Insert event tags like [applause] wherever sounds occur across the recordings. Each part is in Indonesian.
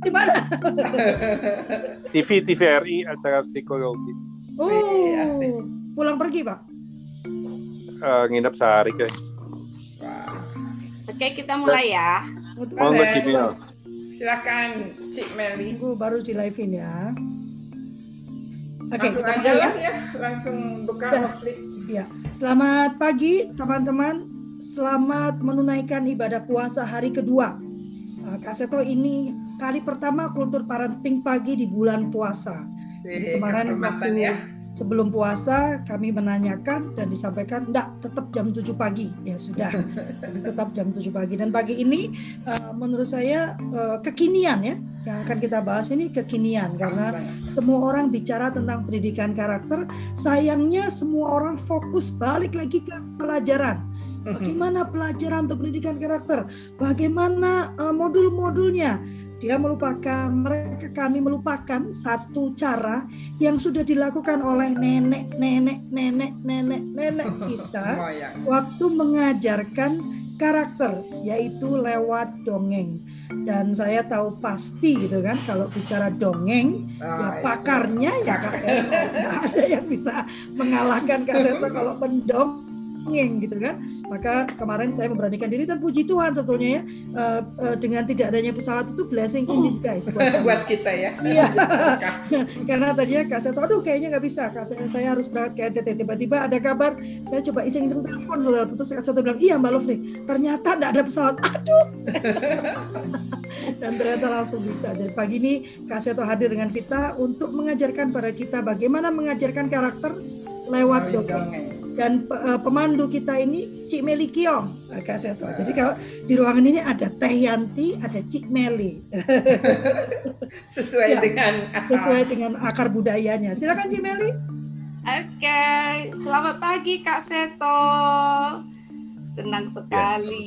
di mana? TV TVRI acara psikologi. Oh, pulang pergi pak? Uh, nginep sehari kayak. Oke kita mulai ya. Monggo Cik Mel. Silakan Cik Meli. Tunggu baru di live in ya. Oke, langsung aja lah ya, langsung buka konflik. Ya. Selamat pagi teman-teman. Selamat menunaikan ibadah puasa hari kedua. Uh, Kak Seto ini kali pertama kultur parenting pagi di bulan puasa. Jadi kemarin waktu ya. sebelum puasa kami menanyakan dan disampaikan enggak tetap jam 7 pagi. Ya sudah. Jadi tetap jam 7 pagi. Dan pagi ini uh, menurut saya uh, kekinian ya yang akan kita bahas ini kekinian. Karena semua orang bicara tentang pendidikan karakter sayangnya semua orang fokus balik lagi ke pelajaran. Bagaimana pelajaran untuk pendidikan karakter? Bagaimana uh, modul-modulnya dia melupakan mereka kami melupakan satu cara yang sudah dilakukan oleh nenek nenek nenek nenek nenek kita [laughs] waktu mengajarkan karakter yaitu lewat dongeng. Dan saya tahu pasti gitu kan kalau bicara dongeng ya ah, ya pakarnya ya Kak Seto. [laughs] Ada yang bisa mengalahkan Kak Seto kalau mendongeng gitu kan maka kemarin saya memberanikan diri dan puji Tuhan sebetulnya ya uh, uh, dengan tidak adanya pesawat itu blessing in disguise buat, [laughs] buat kita ya. Iya. [laughs] Karena tadinya Kak saya tahu aduh kayaknya nggak bisa Kak saya, saya harus berangkat ke NTT. Tiba-tiba ada kabar saya coba iseng-iseng telepon saudara terus Kak saya bilang iya Mbak Lovely ternyata tidak ada pesawat. [laughs] Aduh. Dan ternyata langsung bisa. Jadi pagi ini Kak Seto hadir dengan kita untuk mengajarkan pada kita bagaimana mengajarkan karakter lewat dongeng dan uh, pemandu kita ini Cik Meli Kiong agak saya tahu. Jadi kalau di ruangan ini ada Teh Yanti, ada Cik Meli. [laughs] sesuai ya, dengan akar. sesuai dengan akar budayanya. Silakan Cik Meli. Oke, selamat pagi Kak Seto. Senang ya, sekali.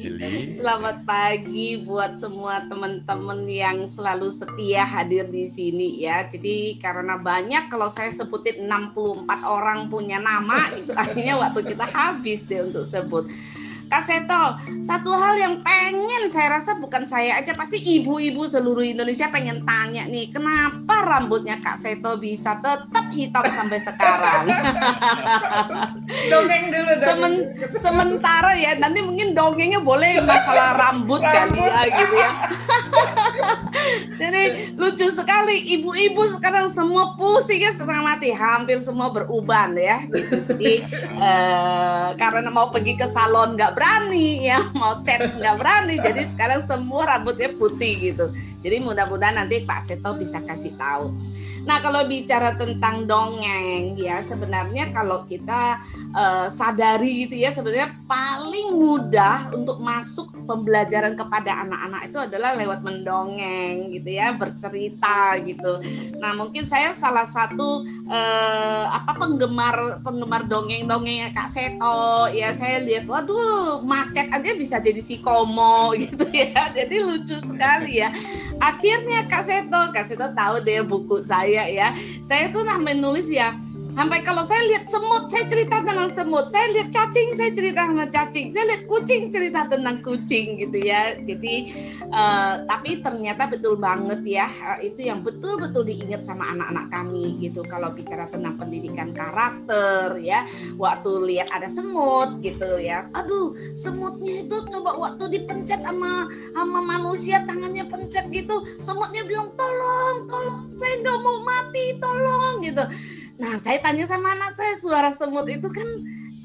Ya, selamat, pagi, selamat pagi buat semua teman-teman yang selalu setia hadir di sini ya. Jadi karena banyak kalau saya sebutin 64 orang punya nama itu artinya waktu kita habis deh untuk sebut. Kak Seto, satu hal yang pengen saya rasa bukan saya aja, pasti ibu-ibu seluruh Indonesia pengen tanya nih, kenapa rambutnya Kak Seto bisa tetap hitam sampai sekarang? [laughs] dongeng dulu. Semen, sementara ya, nanti mungkin dongengnya boleh masalah rambut kali ya gitu ya. [laughs] Jadi lucu sekali, ibu-ibu sekarang semua pusing ya setengah mati, hampir semua beruban ya. Gitu. Jadi eh, karena mau pergi ke salon nggak berani ya mau cat nggak berani jadi sekarang semua rambutnya putih gitu jadi mudah-mudahan nanti Pak Seto bisa kasih tahu Nah, kalau bicara tentang dongeng ya sebenarnya kalau kita uh, sadari gitu ya sebenarnya paling mudah untuk masuk pembelajaran kepada anak-anak itu adalah lewat mendongeng gitu ya, bercerita gitu. Nah, mungkin saya salah satu uh, apa penggemar penggemar dongeng-dongengnya Kak Seto ya saya lihat waduh macet aja bisa jadi si komo [laughs] gitu ya. Jadi lucu sekali ya. Akhirnya Kak Seto, Kak Seto tahu deh buku saya saya ya. Saya tuh namanya nulis ya Sampai kalau saya lihat semut, saya cerita tentang semut. Saya lihat cacing, saya cerita tentang cacing. Saya lihat kucing, cerita tentang kucing gitu ya. Jadi uh, tapi ternyata betul banget ya. Uh, itu yang betul-betul diingat sama anak-anak kami gitu. Kalau bicara tentang pendidikan karakter ya. Waktu lihat ada semut gitu ya. Aduh, semutnya itu coba waktu dipencet sama sama manusia tangannya pencet gitu. Semutnya bilang tolong, tolong, saya nggak mau mati, tolong gitu Nah, saya tanya sama anak saya, suara semut itu kan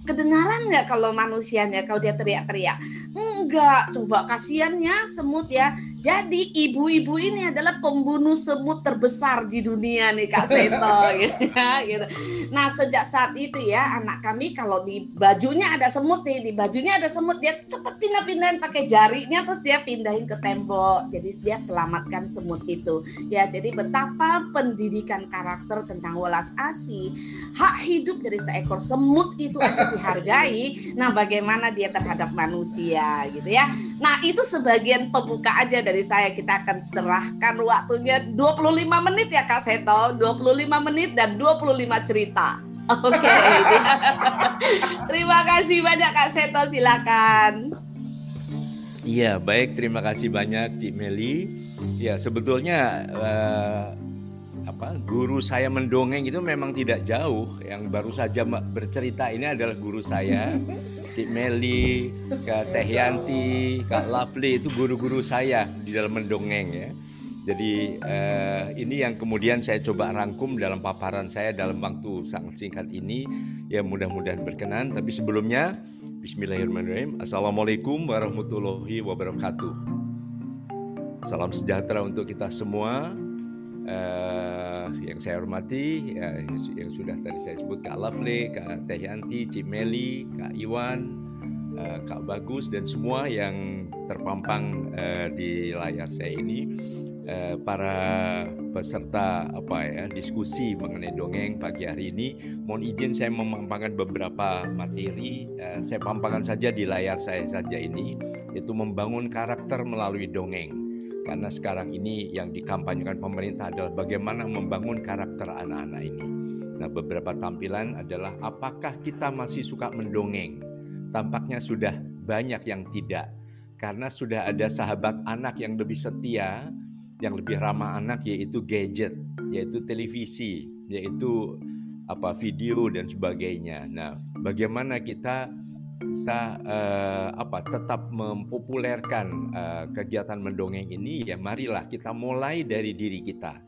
kedengaran nggak kalau manusianya kalau dia teriak-teriak? Enggak, coba kasihannya semut ya. Jadi ibu-ibu ini adalah pembunuh semut terbesar di dunia nih Kak [laughs] Seto gitu, ya, gitu. Nah sejak saat itu ya anak kami kalau di bajunya ada semut nih di bajunya ada semut dia cepat pindah-pindahin pakai jarinya terus dia pindahin ke tembok. Jadi dia selamatkan semut itu. Ya jadi betapa pendidikan karakter tentang welas asih hak hidup dari seekor semut itu aja [laughs] dihargai. Nah bagaimana dia terhadap manusia gitu ya. Nah itu sebagian pembuka aja dari dari saya kita akan serahkan waktunya 25 menit ya Kak Seto, 25 menit dan 25 cerita. Oke. Okay. [laughs] terima kasih banyak Kak Seto, silakan. Iya, baik terima kasih banyak Cik Meli. Ya sebetulnya uh, apa guru saya mendongeng itu memang tidak jauh. Yang baru saja bercerita ini adalah guru saya, Cik Meli, Kak Teh Yanti, Kak Lovely itu guru-guru saya di dalam mendongeng ya. Jadi uh, ini yang kemudian saya coba rangkum dalam paparan saya dalam waktu sangat singkat ini. Ya mudah-mudahan berkenan. Tapi sebelumnya Bismillahirrahmanirrahim. Assalamualaikum warahmatullahi wabarakatuh. Salam sejahtera untuk kita semua. Uh, yang saya hormati, ya, yang sudah tadi saya sebut Kak Lovely, Kak Teh Yanti, Cik Meli, Kak Iwan, uh, Kak Bagus dan semua yang terpampang uh, di layar saya ini. Para peserta apa ya diskusi mengenai dongeng pagi hari ini. Mohon izin saya memampangkan beberapa materi. Saya pampangkan saja di layar saya saja ini, yaitu membangun karakter melalui dongeng. Karena sekarang ini yang dikampanyekan pemerintah adalah bagaimana membangun karakter anak-anak ini. Nah, beberapa tampilan adalah apakah kita masih suka mendongeng? Tampaknya sudah banyak yang tidak. Karena sudah ada sahabat anak yang lebih setia, yang lebih ramah anak yaitu gadget, yaitu televisi, yaitu apa video dan sebagainya. Nah, bagaimana kita bisa uh, apa tetap mempopulerkan uh, kegiatan mendongeng ini ya marilah kita mulai dari diri kita.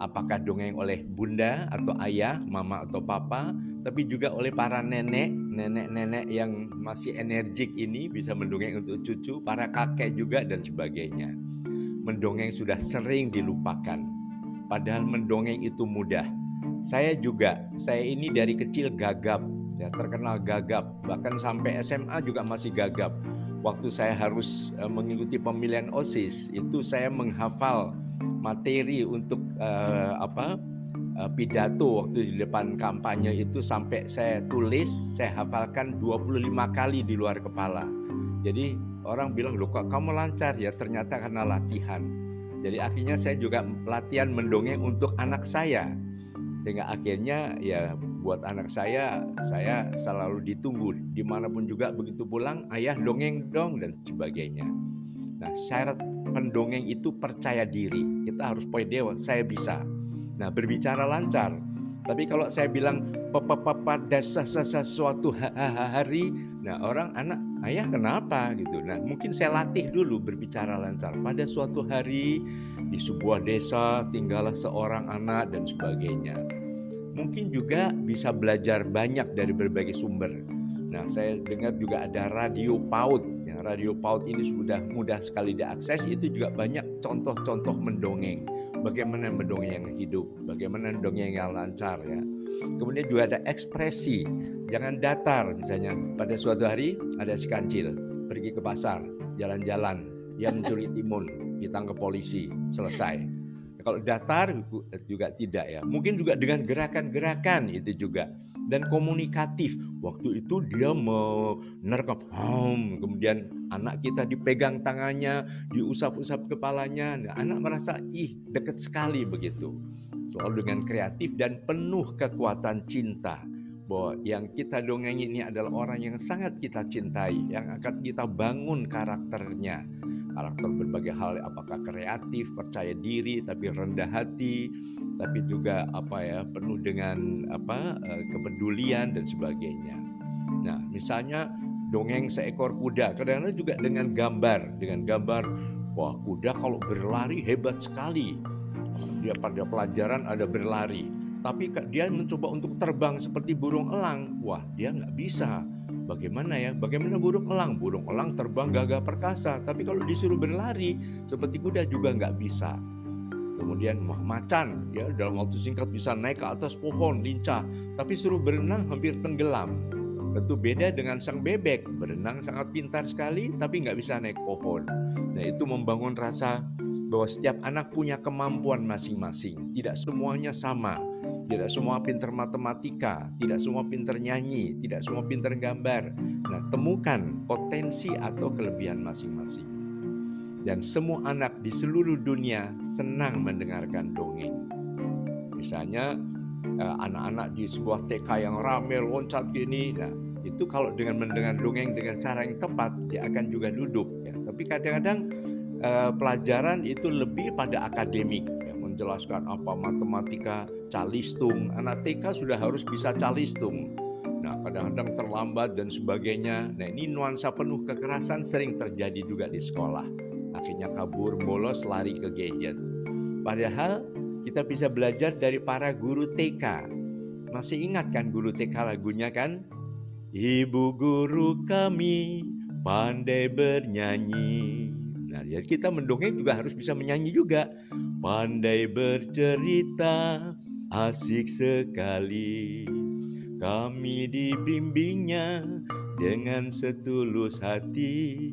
Apakah dongeng oleh bunda atau ayah, mama atau papa, tapi juga oleh para nenek, nenek-nenek yang masih energik ini bisa mendongeng untuk cucu, para kakek juga dan sebagainya mendongeng sudah sering dilupakan. Padahal mendongeng itu mudah. Saya juga, saya ini dari kecil gagap, ya terkenal gagap, bahkan sampai SMA juga masih gagap. Waktu saya harus uh, mengikuti pemilihan OSIS, itu saya menghafal materi untuk uh, apa uh, pidato waktu di depan kampanye itu sampai saya tulis, saya hafalkan 25 kali di luar kepala. Jadi orang bilang loh kok kamu lancar ya ternyata karena latihan jadi akhirnya saya juga latihan mendongeng untuk anak saya sehingga akhirnya ya buat anak saya saya selalu ditunggu. Di mana pun juga begitu pulang ayah dongeng dong dan sebagainya. Nah syarat pendongeng itu percaya diri. Kita harus pede saya bisa. Nah berbicara lancar. Tapi kalau saya bilang pada sesuatu hari nah orang anak ayah kenapa? gitu. Nah mungkin saya latih dulu berbicara lancar. Pada suatu hari di sebuah desa tinggallah seorang anak dan sebagainya. Mungkin juga bisa belajar banyak dari berbagai sumber. Nah saya dengar juga ada radio PAUD. Ya, radio PAUD ini sudah mudah sekali diakses. Itu juga banyak contoh-contoh mendongeng. Bagaimana mendongeng yang hidup, bagaimana mendongeng yang lancar ya. Kemudian juga ada ekspresi Jangan datar misalnya pada suatu hari ada si kancil pergi ke pasar, jalan-jalan, yang mencuri timun, ditangkap polisi, selesai. Kalau datar juga tidak ya. Mungkin juga dengan gerakan-gerakan itu juga dan komunikatif. Waktu itu dia menerkap, hom, kemudian anak kita dipegang tangannya, diusap-usap kepalanya. Nah, anak merasa ih dekat sekali begitu. Selalu dengan kreatif dan penuh kekuatan cinta bahwa yang kita dongeng ini adalah orang yang sangat kita cintai, yang akan kita bangun karakternya. Karakter berbagai hal, apakah kreatif, percaya diri, tapi rendah hati, tapi juga apa ya penuh dengan apa eh, kepedulian dan sebagainya. Nah, misalnya dongeng seekor kuda, kadang-kadang juga dengan gambar, dengan gambar wah kuda kalau berlari hebat sekali. Dia pada pelajaran ada berlari tapi dia mencoba untuk terbang seperti burung elang. Wah, dia nggak bisa. Bagaimana ya? Bagaimana burung elang? Burung elang terbang gagah perkasa, tapi kalau disuruh berlari seperti kuda juga nggak bisa. Kemudian macan, ya dalam waktu singkat bisa naik ke atas pohon lincah, tapi suruh berenang hampir tenggelam. Tentu beda dengan sang bebek, berenang sangat pintar sekali, tapi nggak bisa naik pohon. Nah itu membangun rasa bahwa setiap anak punya kemampuan masing-masing, tidak semuanya sama. Tidak semua pinter matematika, tidak semua pinter nyanyi, tidak semua pinter gambar. Nah, temukan potensi atau kelebihan masing-masing. Dan semua anak di seluruh dunia senang mendengarkan dongeng. Misalnya eh, anak-anak di sebuah TK yang ramai loncat gini, nah itu kalau dengan mendengar dongeng dengan cara yang tepat dia akan juga duduk ya. Tapi kadang-kadang eh, pelajaran itu lebih pada akademik, ya, menjelaskan apa matematika, calistung. Anak TK sudah harus bisa calistung. Nah, kadang-kadang terlambat dan sebagainya. Nah, ini nuansa penuh kekerasan sering terjadi juga di sekolah. Akhirnya kabur, bolos, lari ke gadget. Padahal kita bisa belajar dari para guru TK. Masih ingat kan guru TK lagunya kan? Ibu guru kami pandai bernyanyi. Nah, ya kita mendongeng juga harus bisa menyanyi juga. Pandai bercerita, asik sekali. Kami dibimbingnya dengan setulus hati.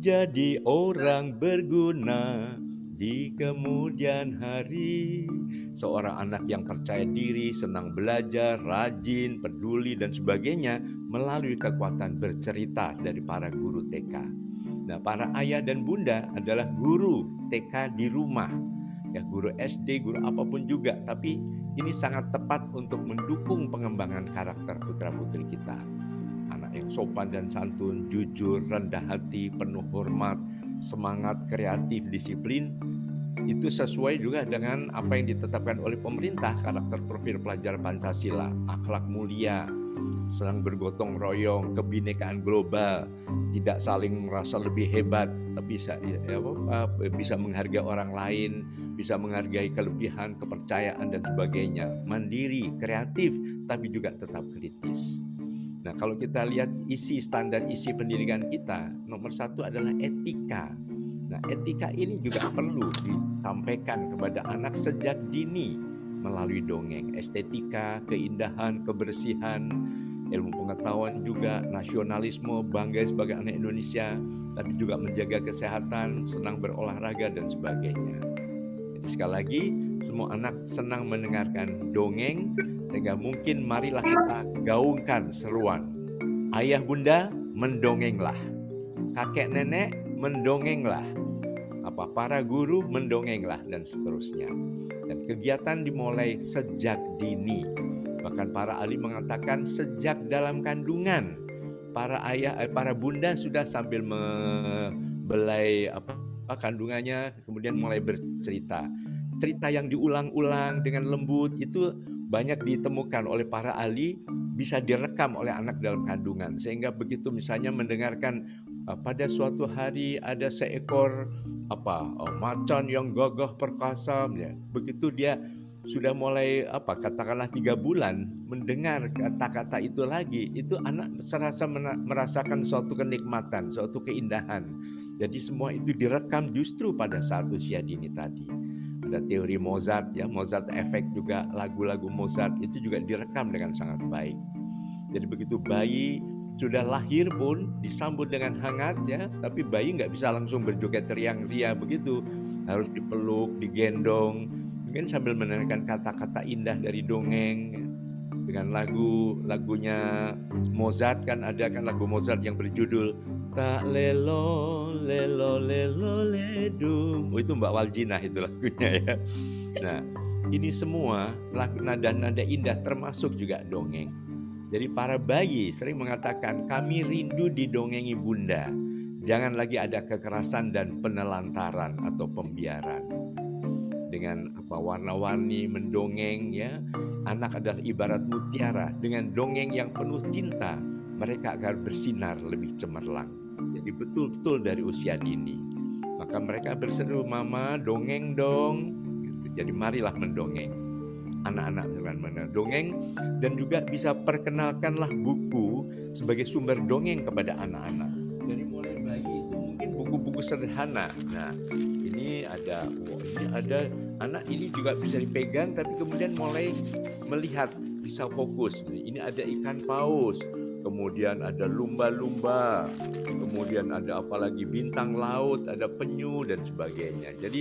Jadi orang berguna di kemudian hari. Seorang anak yang percaya diri, senang belajar, rajin, peduli, dan sebagainya melalui kekuatan bercerita dari para guru TK. Nah, para ayah dan bunda adalah guru TK di rumah. Ya, guru SD, guru apa pun juga, tapi ini sangat tepat untuk mendukung pengembangan karakter putra-putri kita. Anak yang sopan dan santun, jujur, rendah hati, penuh hormat, semangat, kreatif, disiplin, itu sesuai juga dengan apa yang ditetapkan oleh pemerintah karakter profil pelajar Pancasila, akhlak mulia, senang bergotong royong, kebinekaan global, tidak saling merasa lebih hebat, tapi bisa ya, ya bisa menghargai orang lain, bisa menghargai kelebihan, kepercayaan dan sebagainya, mandiri, kreatif, tapi juga tetap kritis. Nah, kalau kita lihat isi standar isi pendidikan kita, nomor satu adalah etika. Nah, etika ini juga perlu disampaikan kepada anak sejak dini melalui dongeng, estetika, keindahan, kebersihan, ilmu pengetahuan juga, nasionalisme, bangga sebagai anak Indonesia, tapi juga menjaga kesehatan, senang berolahraga dan sebagainya. Sekali lagi, semua anak senang mendengarkan dongeng sehingga mungkin marilah kita gaungkan seruan. Ayah bunda mendongenglah. Kakek nenek mendongenglah. Apa para guru mendongenglah dan seterusnya. Dan kegiatan dimulai sejak dini. Bahkan para ahli mengatakan sejak dalam kandungan. Para ayah, eh, para bunda sudah sambil membelai apa, apa kandungannya, kemudian mulai bercerita. Cerita yang diulang-ulang dengan lembut itu banyak ditemukan oleh para ahli bisa direkam oleh anak dalam kandungan sehingga begitu misalnya mendengarkan uh, pada suatu hari ada seekor apa uh, macan yang gagah perkasa ya begitu dia sudah mulai apa katakanlah tiga bulan mendengar kata-kata itu lagi itu anak serasa merasakan suatu kenikmatan suatu keindahan jadi semua itu direkam justru pada saat usia dini tadi. Ada teori Mozart ya Mozart efek juga lagu-lagu Mozart itu juga direkam dengan sangat baik. Jadi begitu bayi sudah lahir pun disambut dengan hangat ya tapi bayi nggak bisa langsung berjoget teriang ria begitu. Harus dipeluk digendong mungkin sambil mendengarkan kata-kata indah dari dongeng. Ya. dengan lagu lagunya Mozart kan ada kan lagu Mozart yang berjudul tak lelo lelo lelo ledum oh itu Mbak Waljina itu lagunya ya. Nah ini semua nada-nada indah termasuk juga dongeng. Jadi para bayi sering mengatakan kami rindu didongengi bunda. Jangan lagi ada kekerasan dan penelantaran atau pembiaran. Dengan apa warna-warni mendongeng ya. Anak adalah ibarat mutiara. Dengan dongeng yang penuh cinta mereka akan bersinar lebih cemerlang betul-betul dari usia dini. Maka mereka berseru, Mama dongeng dong. Gitu. Jadi marilah mendongeng. Anak-anak dengan dongeng dan juga bisa perkenalkanlah buku sebagai sumber dongeng kepada anak-anak. Dari mulai bayi itu mungkin buku-buku sederhana. Nah, ini ada, oh, ini ada anak ini juga bisa dipegang, tapi kemudian mulai melihat bisa fokus. Ini ada ikan paus, kemudian ada lumba-lumba, kemudian ada apalagi bintang laut, ada penyu dan sebagainya. Jadi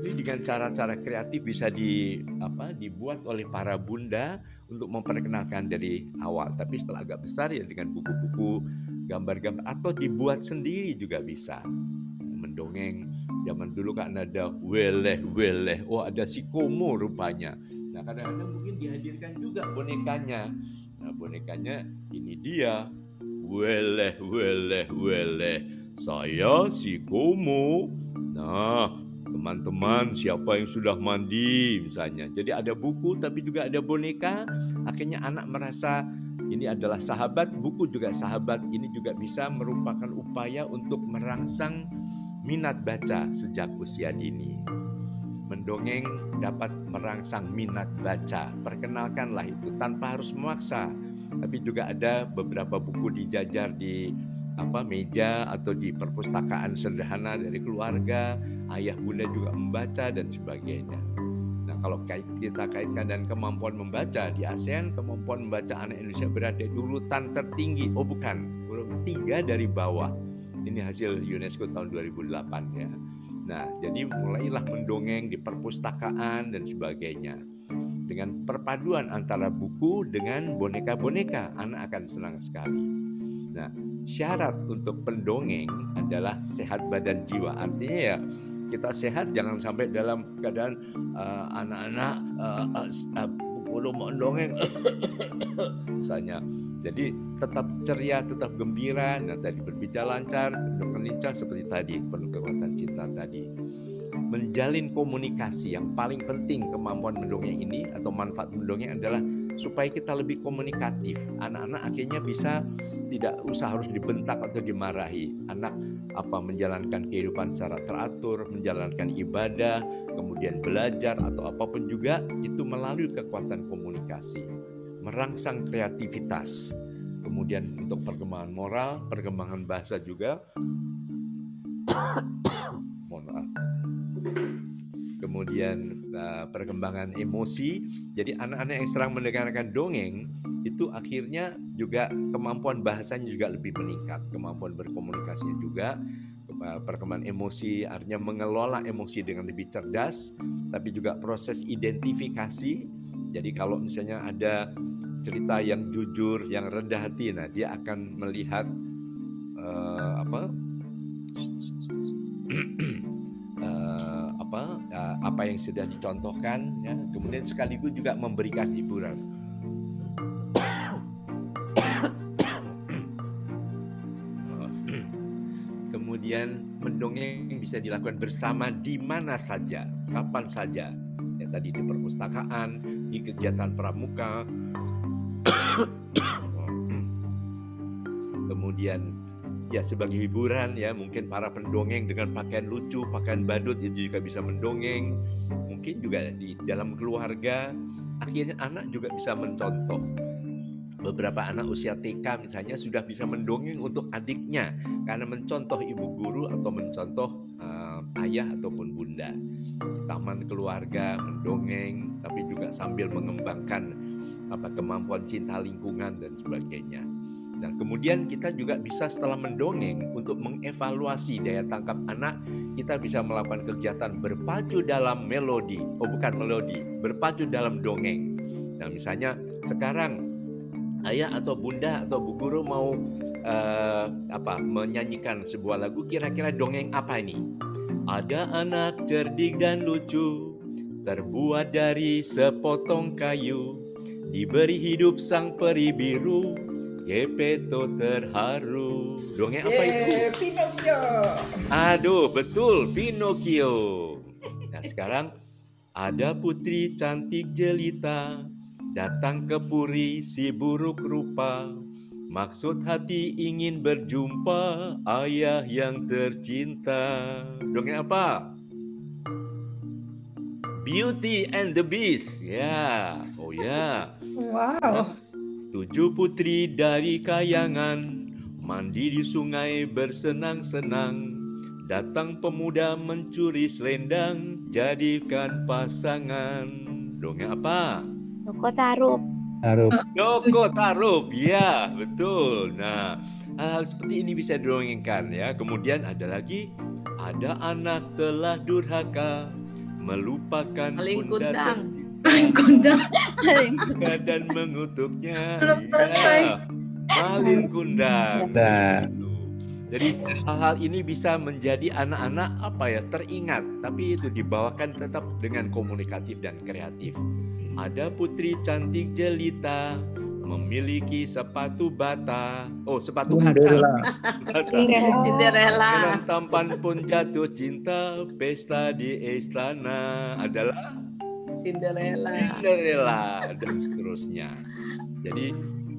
ini dengan cara-cara kreatif bisa di apa dibuat oleh para bunda untuk memperkenalkan dari awal. Tapi setelah agak besar ya dengan buku-buku, gambar-gambar atau dibuat sendiri juga bisa. Mendongeng zaman dulu kan ada weleh weleh, oh ada si komo rupanya. Nah kadang-kadang mungkin dihadirkan juga bonekanya Nah bonekanya ini dia. Weleh, weleh, weleh. Saya si Komo. Nah, teman-teman siapa yang sudah mandi misalnya. Jadi ada buku tapi juga ada boneka. Akhirnya anak merasa ini adalah sahabat, buku juga sahabat. Ini juga bisa merupakan upaya untuk merangsang minat baca sejak usia dini. Mendongeng dapat merangsang minat baca. Perkenalkanlah itu tanpa harus memaksa. Tapi juga ada beberapa buku dijajar di apa meja atau di perpustakaan sederhana dari keluarga, ayah bunda juga membaca dan sebagainya. Nah, kalau kita kaitkan dan kemampuan membaca di ASEAN, kemampuan membaca anak Indonesia berada di urutan tertinggi. Oh, bukan, urutan tiga dari bawah. Ini hasil UNESCO tahun 2008 ya. Nah, jadi mulailah mendongeng di perpustakaan dan sebagainya. Dengan perpaduan antara buku dengan boneka-boneka, anak akan senang sekali. Nah, syarat untuk pendongeng adalah sehat badan jiwa. Artinya ya kita sehat jangan sampai dalam keadaan uh, anak-anak uh, uh, uh, belum mendongeng [coughs] misalnya. Jadi tetap ceria, tetap gembira, dan tadi berbicara lancar, dengan lincah seperti tadi, penuh kekuatan cinta tadi. Menjalin komunikasi yang paling penting kemampuan mendongeng ini atau manfaat mendongeng adalah supaya kita lebih komunikatif. Anak-anak akhirnya bisa tidak usah harus dibentak atau dimarahi. Anak apa menjalankan kehidupan secara teratur, menjalankan ibadah, kemudian belajar atau apa pun juga itu melalui kekuatan komunikasi, merangsang kreativitas. Kemudian untuk perkembangan moral, perkembangan bahasa juga. [coughs] Mohon kemudian uh, perkembangan emosi. Jadi anak-anak yang serang mendengarkan dongeng itu akhirnya juga kemampuan bahasanya juga lebih meningkat, kemampuan berkomunikasinya juga perkembangan emosi artinya mengelola emosi dengan lebih cerdas, tapi juga proses identifikasi. Jadi kalau misalnya ada cerita yang jujur, yang rendah hati, nah dia akan melihat uh, apa? [clears throat] Apa? Uh, apa yang sudah dicontohkan ya. Kemudian sekaligus juga memberikan hiburan. [clears throat] Kemudian mendongeng bisa dilakukan bersama di mana saja kapan saja. Ya tadi di perpustakaan di kegiatan pramuka [coughs] kemudian ya sebagai hiburan ya mungkin para pendongeng dengan pakaian lucu pakaian badut itu juga bisa mendongeng. Mungkin juga di dalam keluarga akhirnya anak juga bisa mencontoh. Beberapa anak usia TK misalnya sudah bisa mendongeng untuk adiknya karena mencontoh ibu guru atau mencontoh uh, ayah ataupun bunda. Taman keluarga mendongeng tapi juga sambil mengembangkan apa kemampuan cinta lingkungan dan sebagainya Nah, kemudian kita juga bisa setelah mendongeng untuk mengevaluasi daya tangkap anak, kita bisa melakukan kegiatan berpacu dalam melodi. Oh, bukan melodi, berpacu dalam dongeng. Nah, misalnya sekarang ayah atau bunda atau bu guru mau uh, apa menyanyikan sebuah lagu kira-kira dongeng apa ini? Ada anak cerdik dan lucu terbuat dari sepotong kayu diberi hidup sang peri biru Gepeto terharu. Dongeng apa itu? Pinocchio. Aduh, betul, Pinocchio. Nah, sekarang ada putri cantik jelita datang ke puri si buruk rupa. Maksud hati ingin berjumpa ayah yang tercinta. Dongeng apa? Beauty and the Beast. Ya, oh ya. Wow. Tujuh putri dari kayangan mandi di sungai bersenang-senang. Datang pemuda mencuri selendang, jadikan pasangan. Dongeng apa? Joko Tarup. Tarup. Joko Tarup, ya betul. Nah, hal-hal seperti ini bisa didongengkan ya. Kemudian ada lagi, ada anak telah durhaka, melupakan Maling bunda kundang. Dan Paling kundang. Dan mengutuknya. Belum selesai. Ya, Malin kundang. Nah. Gitu. Jadi hal-hal ini bisa menjadi anak-anak apa ya teringat, tapi itu dibawakan tetap dengan komunikatif dan kreatif. Ada putri cantik jelita memiliki sepatu bata. Oh, sepatu kaca. Cinderella. Bata. Cinderella. Dengan tampan pun jatuh cinta, pesta di istana adalah Cinderella. Cinderella dan seterusnya. Jadi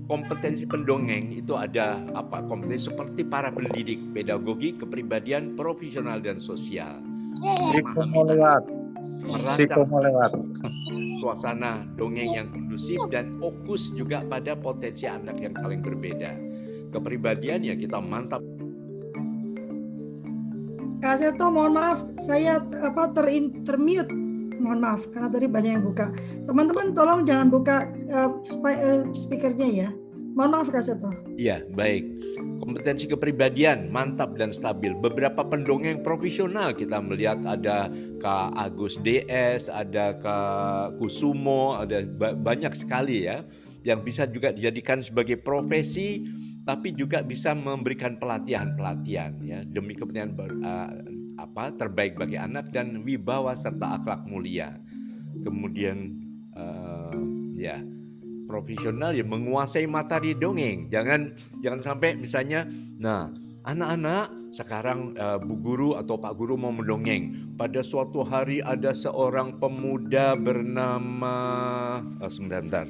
kompetensi pendongeng itu ada apa? Kompetensi seperti para pendidik, pedagogi, kepribadian, profesional dan sosial. Mau lewat. suasana dongeng yang kondusif dan fokus juga pada potensi anak yang saling berbeda. Kepribadian yang kita mantap Kak Seto, mohon maaf, saya apa terin, termute. Mohon maaf, karena tadi banyak yang buka. Teman-teman, tolong jangan buka eh, eh, speakernya ya. Mohon maaf, Kak Seto. Iya, baik. Kompetensi kepribadian mantap dan stabil. Beberapa pendongeng profesional kita melihat ada Kak Agus DS, ada Kak Kusumo, ada ba- banyak sekali ya yang bisa juga dijadikan sebagai profesi tapi juga bisa memberikan pelatihan-pelatihan ya demi kepentingan uh, apa terbaik bagi anak dan wibawa serta akhlak mulia. Kemudian uh, ya profesional yang menguasai materi dongeng. Jangan jangan sampai misalnya, nah anak-anak sekarang eh, bu guru atau pak guru mau mendongeng. Pada suatu hari ada seorang pemuda bernama, oh, sebentar, sebentar.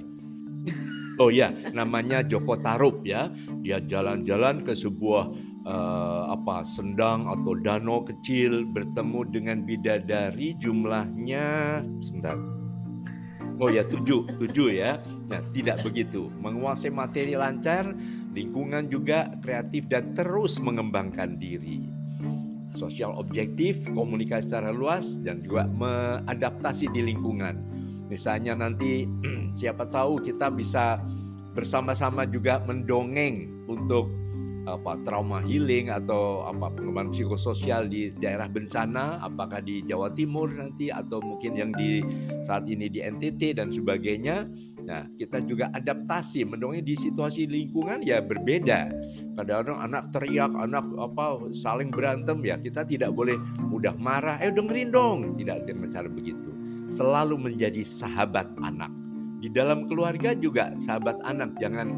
Oh ya, namanya Joko Tarub ya. Dia jalan-jalan ke sebuah eh, apa sendang atau danau kecil bertemu dengan bidadari jumlahnya sebentar. Oh ya tujuh, tujuh ya. Nah tidak begitu. Menguasai materi lancar, lingkungan juga kreatif dan terus mengembangkan diri. Sosial objektif, komunikasi secara luas dan juga mengadaptasi di lingkungan. Misalnya nanti [clears throat] siapa tahu kita bisa bersama-sama juga mendongeng untuk apa trauma healing atau apa pengembangan psikososial di daerah bencana apakah di Jawa Timur nanti atau mungkin yang di saat ini di NTT dan sebagainya. Nah kita juga adaptasi mendongeng di situasi lingkungan ya berbeda. Kadang-kadang anak teriak anak apa saling berantem ya kita tidak boleh mudah marah eh dengerin dong. Tidak dengan cara begitu. Selalu menjadi sahabat anak. Di dalam keluarga juga sahabat anak jangan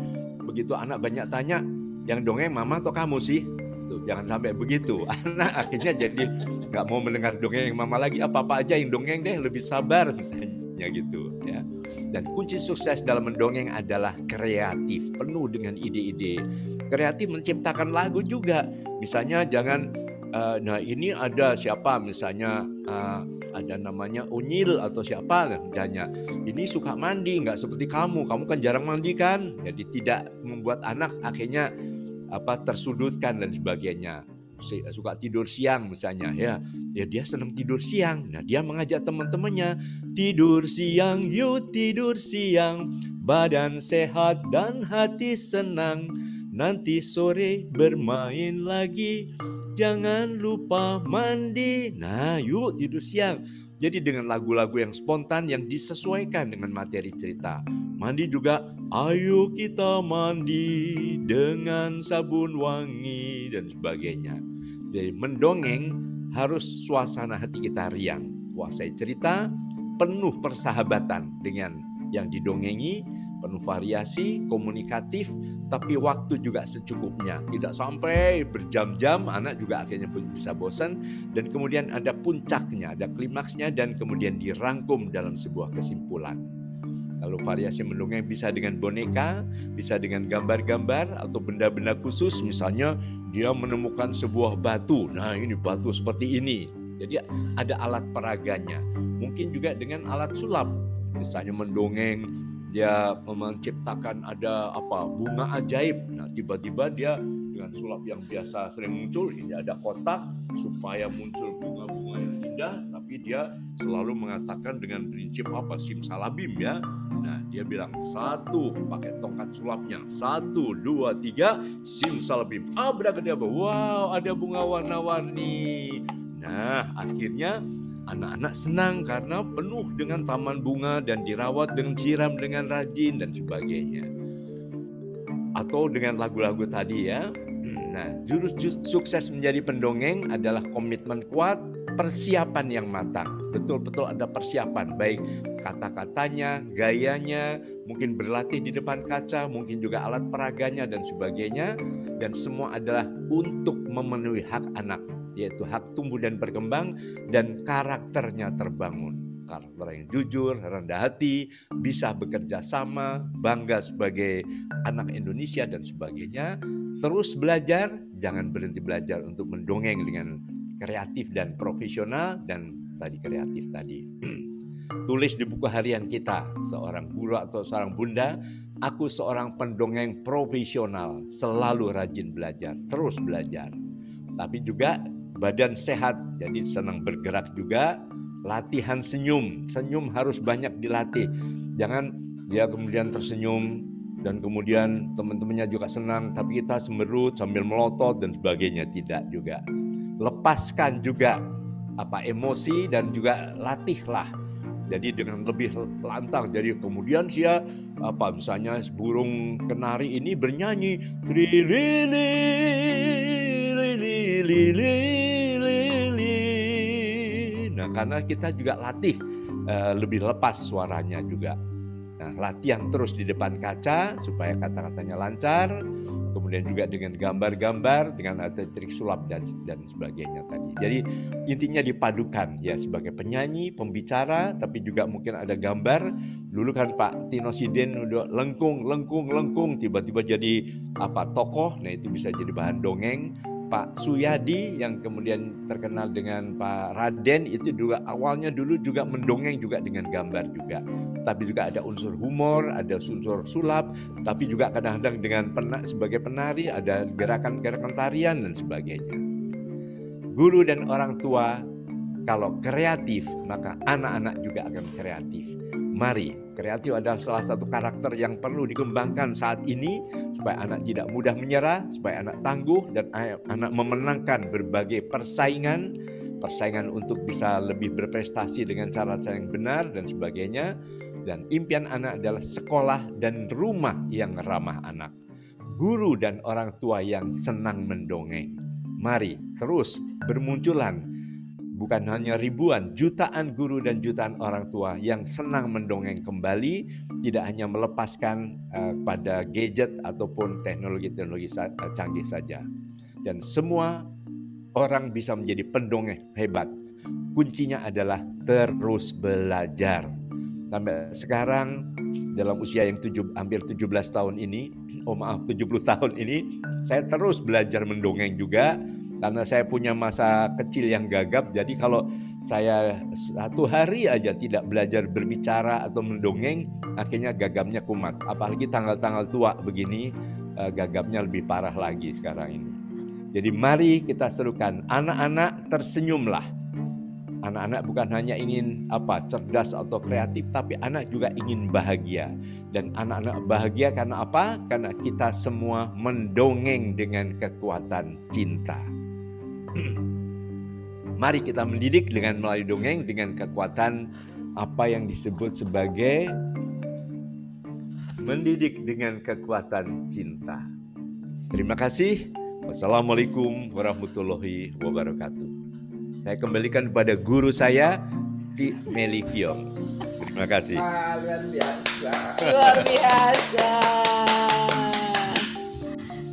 begitu anak banyak tanya yang dongeng mama atau kamu sih? Tuh, jangan sampai begitu. [laughs] Anak akhirnya jadi nggak mau mendengar dongeng mama lagi. Apa-apa aja yang dongeng deh, lebih sabar misalnya gitu ya. Dan kunci sukses dalam mendongeng adalah kreatif, penuh dengan ide-ide. Kreatif menciptakan lagu juga. Misalnya jangan eh, nah ini ada siapa misalnya eh, ada namanya Unyil atau siapa misalnya ini suka mandi nggak seperti kamu kamu kan jarang mandi kan jadi tidak membuat anak akhirnya apa tersudutkan dan sebagainya. Si- suka tidur siang misalnya ya. Ya dia senang tidur siang. Nah dia mengajak teman-temannya tidur siang yuk tidur siang. Badan sehat dan hati senang. Nanti sore bermain lagi. Jangan lupa mandi. Nah yuk tidur siang jadi dengan lagu-lagu yang spontan yang disesuaikan dengan materi cerita. Mandi juga ayo kita mandi dengan sabun wangi dan sebagainya. Jadi mendongeng harus suasana hati kita riang. Kuasai cerita penuh persahabatan dengan yang didongengi penuh variasi komunikatif tapi waktu juga secukupnya tidak sampai berjam-jam anak juga akhirnya bisa bosan dan kemudian ada puncaknya ada klimaksnya dan kemudian dirangkum dalam sebuah kesimpulan Lalu variasi mendongeng bisa dengan boneka, bisa dengan gambar-gambar atau benda-benda khusus. Misalnya dia menemukan sebuah batu. Nah ini batu seperti ini. Jadi ada alat peraganya. Mungkin juga dengan alat sulap. Misalnya mendongeng, dia menciptakan ada apa bunga ajaib. Nah tiba-tiba dia dengan sulap yang biasa sering muncul, ini ada kotak supaya muncul bunga-bunga yang indah. Tapi dia selalu mengatakan dengan prinsip apa simsalabim ya. Nah, dia bilang satu pakai tongkat sulapnya. Satu, dua, tiga, simsalabim. Abrakadabra. Wow, ada bunga warna-warni. Nah, akhirnya anak-anak senang karena penuh dengan taman bunga dan dirawat dengan siram dengan rajin dan sebagainya. Atau dengan lagu-lagu tadi ya. Nah, jurus ju- sukses menjadi pendongeng adalah komitmen kuat, persiapan yang matang. Betul-betul ada persiapan, baik kata-katanya, gayanya, mungkin berlatih di depan kaca, mungkin juga alat peraganya dan sebagainya dan semua adalah untuk memenuhi hak anak yaitu hak tumbuh dan berkembang dan karakternya terbangun. Karakter yang jujur, rendah hati, bisa bekerja sama, bangga sebagai anak Indonesia dan sebagainya. Terus belajar, jangan berhenti belajar untuk mendongeng dengan kreatif dan profesional dan tadi kreatif tadi. [clears throat] Tulis di buku harian kita, seorang guru atau seorang bunda, aku seorang pendongeng profesional, selalu rajin belajar, terus belajar. Tapi juga badan sehat, jadi senang bergerak juga, latihan senyum. Senyum harus banyak dilatih. Jangan dia kemudian tersenyum dan kemudian teman-temannya juga senang, tapi kita semerut sambil melotot dan sebagainya tidak juga. Lepaskan juga apa emosi dan juga latihlah. Jadi dengan lebih lantang. Jadi kemudian dia apa misalnya burung kenari ini bernyanyi Nah, karena kita juga latih uh, lebih lepas suaranya juga. Nah, latihan terus di depan kaca supaya kata-katanya lancar, kemudian juga dengan gambar-gambar, dengan trik sulap dan dan sebagainya tadi. Jadi intinya dipadukan ya sebagai penyanyi, pembicara, tapi juga mungkin ada gambar. Dulu kan Pak Tino Sidin udah lengkung, lengkung, lengkung, tiba-tiba jadi apa tokoh, nah itu bisa jadi bahan dongeng Pak Suyadi yang kemudian terkenal dengan Pak Raden itu juga awalnya dulu juga mendongeng juga dengan gambar juga. Tapi juga ada unsur humor, ada unsur sulap, tapi juga kadang-kadang dengan pena, sebagai penari ada gerakan-gerakan tarian dan sebagainya. Guru dan orang tua kalau kreatif maka anak-anak juga akan kreatif. Mari, kreatif adalah salah satu karakter yang perlu dikembangkan saat ini supaya anak tidak mudah menyerah, supaya anak tangguh dan anak memenangkan berbagai persaingan, persaingan untuk bisa lebih berprestasi dengan cara-cara yang benar dan sebagainya. Dan impian anak adalah sekolah dan rumah yang ramah anak. Guru dan orang tua yang senang mendongeng. Mari terus bermunculan bukan hanya ribuan, jutaan guru dan jutaan orang tua yang senang mendongeng kembali, tidak hanya melepaskan uh, pada gadget ataupun teknologi-teknologi uh, canggih saja. Dan semua orang bisa menjadi pendongeng hebat. Kuncinya adalah terus belajar. Sampai sekarang dalam usia yang tujuh, hampir 17 tahun ini, oh maaf 70 tahun ini, saya terus belajar mendongeng juga, karena saya punya masa kecil yang gagap jadi kalau saya satu hari aja tidak belajar berbicara atau mendongeng akhirnya gagapnya kumat. Apalagi tanggal-tanggal tua begini eh, gagapnya lebih parah lagi sekarang ini. Jadi mari kita serukan anak-anak tersenyumlah. Anak-anak bukan hanya ingin apa cerdas atau kreatif tapi anak juga ingin bahagia. Dan anak-anak bahagia karena apa? Karena kita semua mendongeng dengan kekuatan cinta Mari kita mendidik dengan melalui dongeng dengan kekuatan apa yang disebut sebagai mendidik dengan kekuatan cinta. Terima kasih. Wassalamualaikum warahmatullahi wabarakatuh. Saya kembalikan kepada guru saya, Cik Melikio. Terima kasih. Ah, luar biasa. Luar biasa.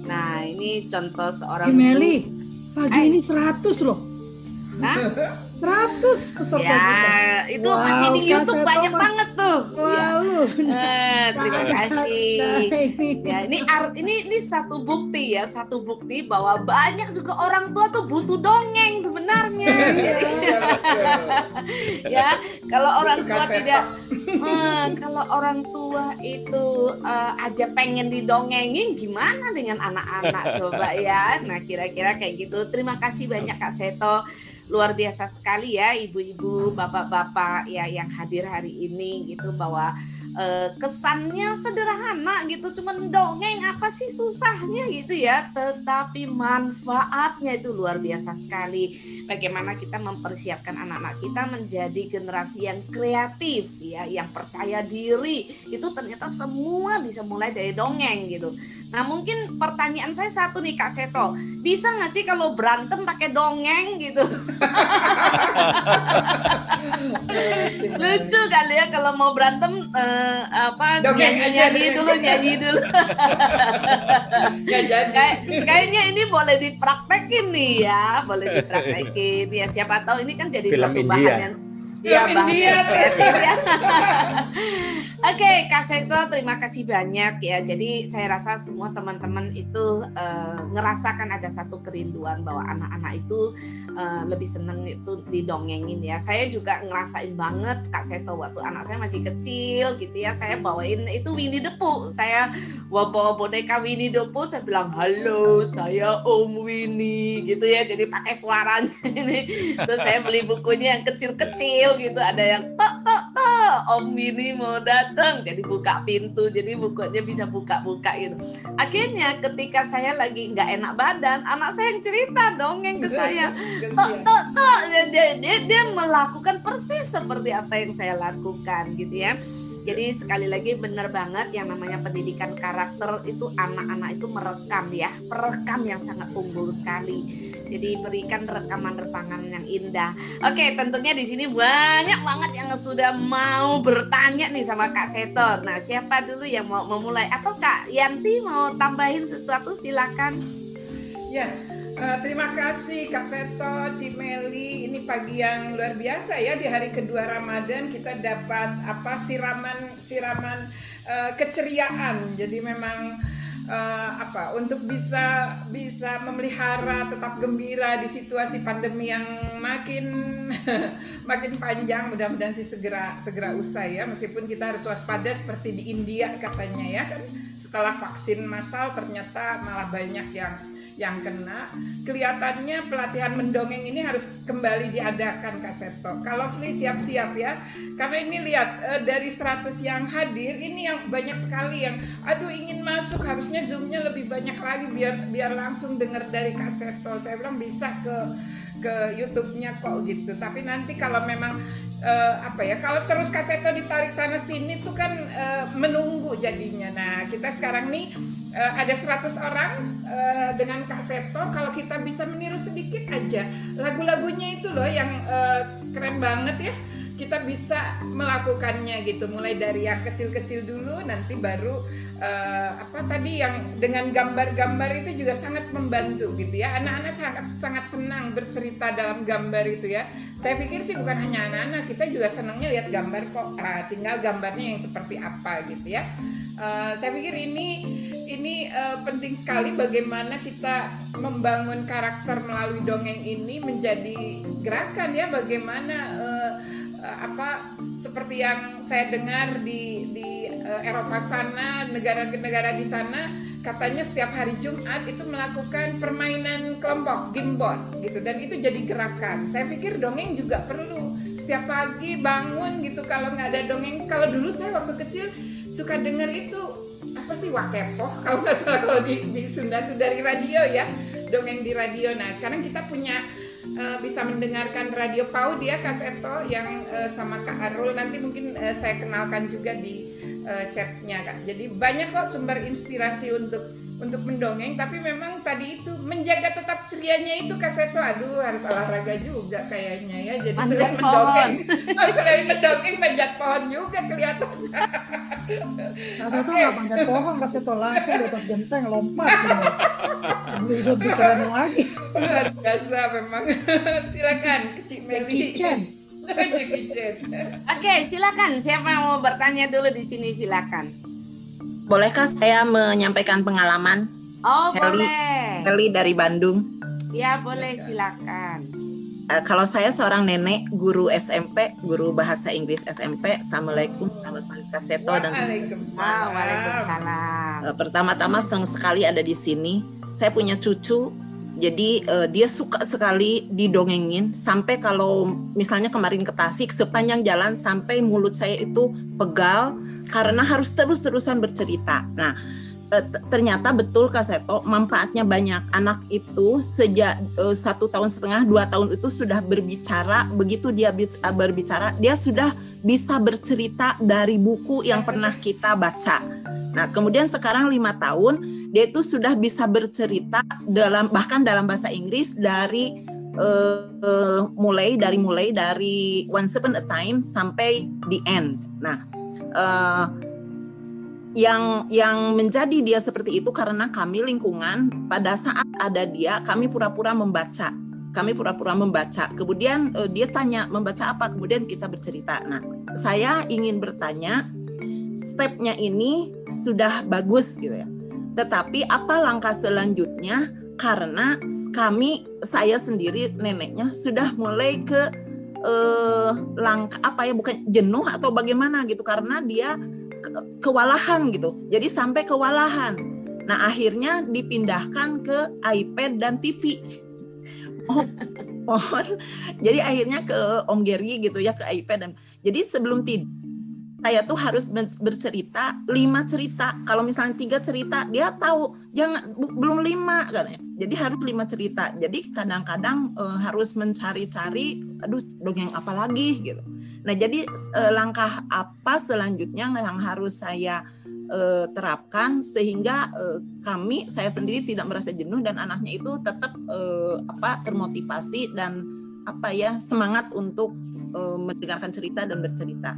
Nah, ini contoh seorang Meli, guru. Pagi Hai. ini 100 loh. Hah? [laughs] 100 peserta kita. Ya, itu Wow, masih di YouTube banyak banget tuh. Ya. Lalu. Eh, terima kasih. ini. Ya, ini art ini ini satu bukti ya, satu bukti bahwa banyak juga orang tua tuh butuh dongeng sebenarnya. Jadi, [laughs] ya, kalau orang tua tidak eh, kalau orang tua itu eh, aja pengen didongengin gimana dengan anak-anak coba ya. Nah, kira-kira kayak gitu. Terima kasih banyak Kak Seto. Luar biasa sekali ya ibu-ibu, bapak-bapak ya yang hadir hari ini gitu bahwa eh, kesannya sederhana gitu cuman dongeng apa sih susahnya gitu ya tetapi manfaatnya itu luar biasa sekali. Bagaimana kita mempersiapkan anak-anak kita menjadi generasi yang kreatif ya yang percaya diri itu ternyata semua bisa mulai dari dongeng gitu Nah mungkin pertanyaan saya satu nih Kak Seto, bisa nggak sih kalau berantem pakai dongeng gitu? [laughs] Lucu kali ya kalau mau berantem eh, apa Dongeng nyanyi nyanyi dulu nyanyi dulu. [laughs] Kayak- kayaknya ini boleh dipraktekin nih ya, boleh dipraktekin ya. Siapa tahu ini kan jadi Film suatu India. bahan yang Iya, bahan India [laughs] Oke, Kak Seto, terima kasih banyak ya. Jadi saya rasa semua teman-teman itu eh, ngerasakan ada satu kerinduan bahwa anak-anak itu eh, lebih seneng itu didongengin ya. Saya juga ngerasain banget Kak Seto waktu anak saya masih kecil gitu ya. Saya bawain itu Winnie the Pooh. Saya bawa boneka Winnie the Pooh. Saya bilang halo, saya Om Winnie gitu ya. Jadi pakai suaranya [laughs] ini. Terus saya beli bukunya yang kecil-kecil gitu. Ada yang tok tok tok Om Winnie mau datang. Jadi buka pintu. Jadi bukunya bisa buka-buka gitu. Akhirnya ketika saya lagi nggak enak badan, anak saya yang cerita dongeng ke saya. Tok tok tok. Dia, dia, dia melakukan persis seperti apa yang saya lakukan gitu ya. Jadi sekali lagi benar banget yang namanya pendidikan karakter itu anak-anak itu merekam ya. Perekam yang sangat unggul sekali jadi berikan rekaman-rekaman yang indah. Oke tentunya di sini banyak banget yang sudah mau bertanya nih sama Kak Setor nah siapa dulu yang mau memulai? Atau Kak Yanti mau tambahin sesuatu? Silakan. Ya, eh, terima kasih Kak Seto, Cimeli. Ini pagi yang luar biasa ya di hari kedua Ramadan. Kita dapat apa siraman siraman eh, keceriaan. Jadi memang eh, apa untuk bisa bisa memelihara tetap gembira di situasi pandemi yang makin [laughs] makin panjang. Mudah-mudahan sih segera segera usai ya. Meskipun kita harus waspada seperti di India katanya ya kan. Setelah vaksin massal ternyata malah banyak yang yang kena kelihatannya pelatihan mendongeng ini harus kembali diadakan Kak Seto. Kalau Fli siap-siap ya. Karena ini lihat eh, dari 100 yang hadir ini yang banyak sekali yang aduh ingin masuk harusnya zoomnya lebih banyak lagi biar biar langsung dengar dari Kak Seto. Saya bilang bisa ke ke YouTube-nya kok gitu. Tapi nanti kalau memang eh, apa ya kalau terus kaseto ditarik sana sini tuh kan eh, menunggu jadinya. Nah kita sekarang nih eh, ada 100 orang eh, dengan kaseto. Kalau kita bisa meniru sedikit aja lagu-lagunya itu loh yang eh, keren banget ya. Kita bisa melakukannya gitu mulai dari yang kecil-kecil dulu nanti baru eh, apa tadi yang dengan gambar-gambar itu juga sangat membantu gitu ya. Anak-anak sangat sangat senang bercerita dalam gambar itu ya. Saya pikir sih bukan hanya anak-anak kita juga senangnya lihat gambar kok. Ah, tinggal gambarnya yang seperti apa gitu ya. Eh, saya pikir ini ini eh, penting sekali bagaimana kita membangun karakter melalui dongeng ini menjadi gerakan ya. Bagaimana eh, apa seperti yang saya dengar di di eh, Eropa sana negara-negara di sana katanya setiap hari Jumat itu melakukan permainan kelompok board gitu. Dan itu jadi gerakan. Saya pikir dongeng juga perlu. Setiap pagi bangun gitu kalau nggak ada dongeng. Kalau dulu saya waktu kecil suka dengar itu apa sih wakepoh? Kalau nggak salah kalau di, di Sunda itu dari radio ya dongeng di radio. Nah sekarang kita punya eh, bisa mendengarkan radio PAUD ya Kak Seto yang eh, sama Kak Arul. Nanti mungkin eh, saya kenalkan juga di eh, chatnya Kak. Jadi banyak kok sumber inspirasi untuk untuk mendongeng tapi memang tadi itu menjaga tetap cerianya itu Kak Seto. Aduh harus olahraga juga kayaknya ya. Jadi Manjat [laughs] selain mendongeng oh, selain mendongeng manjat pohon juga kelihatan. Kak Seto nggak panjat pohon, Kak Seto. Langsung di atas genteng lompat. Ini udah keren lagi. luar biasa memang. [laughs] Silakan kecil Meli. Oke, silakan. Siapa yang mau bertanya dulu di sini silakan. Bolehkah saya menyampaikan pengalaman? Oh, Heli. boleh. Kelly dari Bandung. Ya, boleh silakan. Eh, kalau saya seorang nenek guru SMP, guru bahasa Inggris SMP. Assalamualaikum, selamat pagi Kak Seto dan Waalaikumsalam. Waalaikumsalam. Eh, pertama-tama senang sekali ada di sini. Saya punya cucu, jadi eh, dia suka sekali didongengin. Sampai kalau misalnya kemarin ke Tasik, sepanjang jalan sampai mulut saya itu pegal karena harus terus-terusan bercerita. Nah, eh, ternyata betul Kak Seto manfaatnya banyak. Anak itu sejak eh, satu tahun setengah, dua tahun itu sudah berbicara. Begitu dia bisa berbicara, dia sudah bisa bercerita dari buku yang pernah kita baca Nah, kemudian sekarang lima tahun dia itu sudah bisa bercerita dalam bahkan dalam bahasa Inggris dari uh, uh, mulai dari mulai dari Once Upon a Time sampai the end. Nah, uh, yang yang menjadi dia seperti itu karena kami lingkungan pada saat ada dia kami pura-pura membaca kami pura-pura membaca. Kemudian uh, dia tanya membaca apa? Kemudian kita bercerita. Nah saya ingin bertanya stepnya ini sudah bagus gitu ya. Tetapi apa langkah selanjutnya? Karena kami saya sendiri neneknya sudah mulai ke uh, langkah apa ya bukan jenuh atau bagaimana gitu. Karena dia kewalahan gitu. Jadi sampai kewalahan. Nah, akhirnya dipindahkan ke iPad dan TV. Oh, mohon. [laughs] Jadi akhirnya ke Om Geri gitu ya ke iPad dan jadi sebelum tidur saya tuh harus bercerita lima cerita. Kalau misalnya tiga cerita, dia tahu jangan belum lima katanya. Jadi harus lima cerita. Jadi kadang-kadang e, harus mencari-cari, aduh dongeng apa lagi gitu. Nah jadi e, langkah apa selanjutnya yang harus saya e, terapkan sehingga e, kami saya sendiri tidak merasa jenuh dan anaknya itu tetap e, apa termotivasi dan apa ya semangat untuk e, mendengarkan cerita dan bercerita.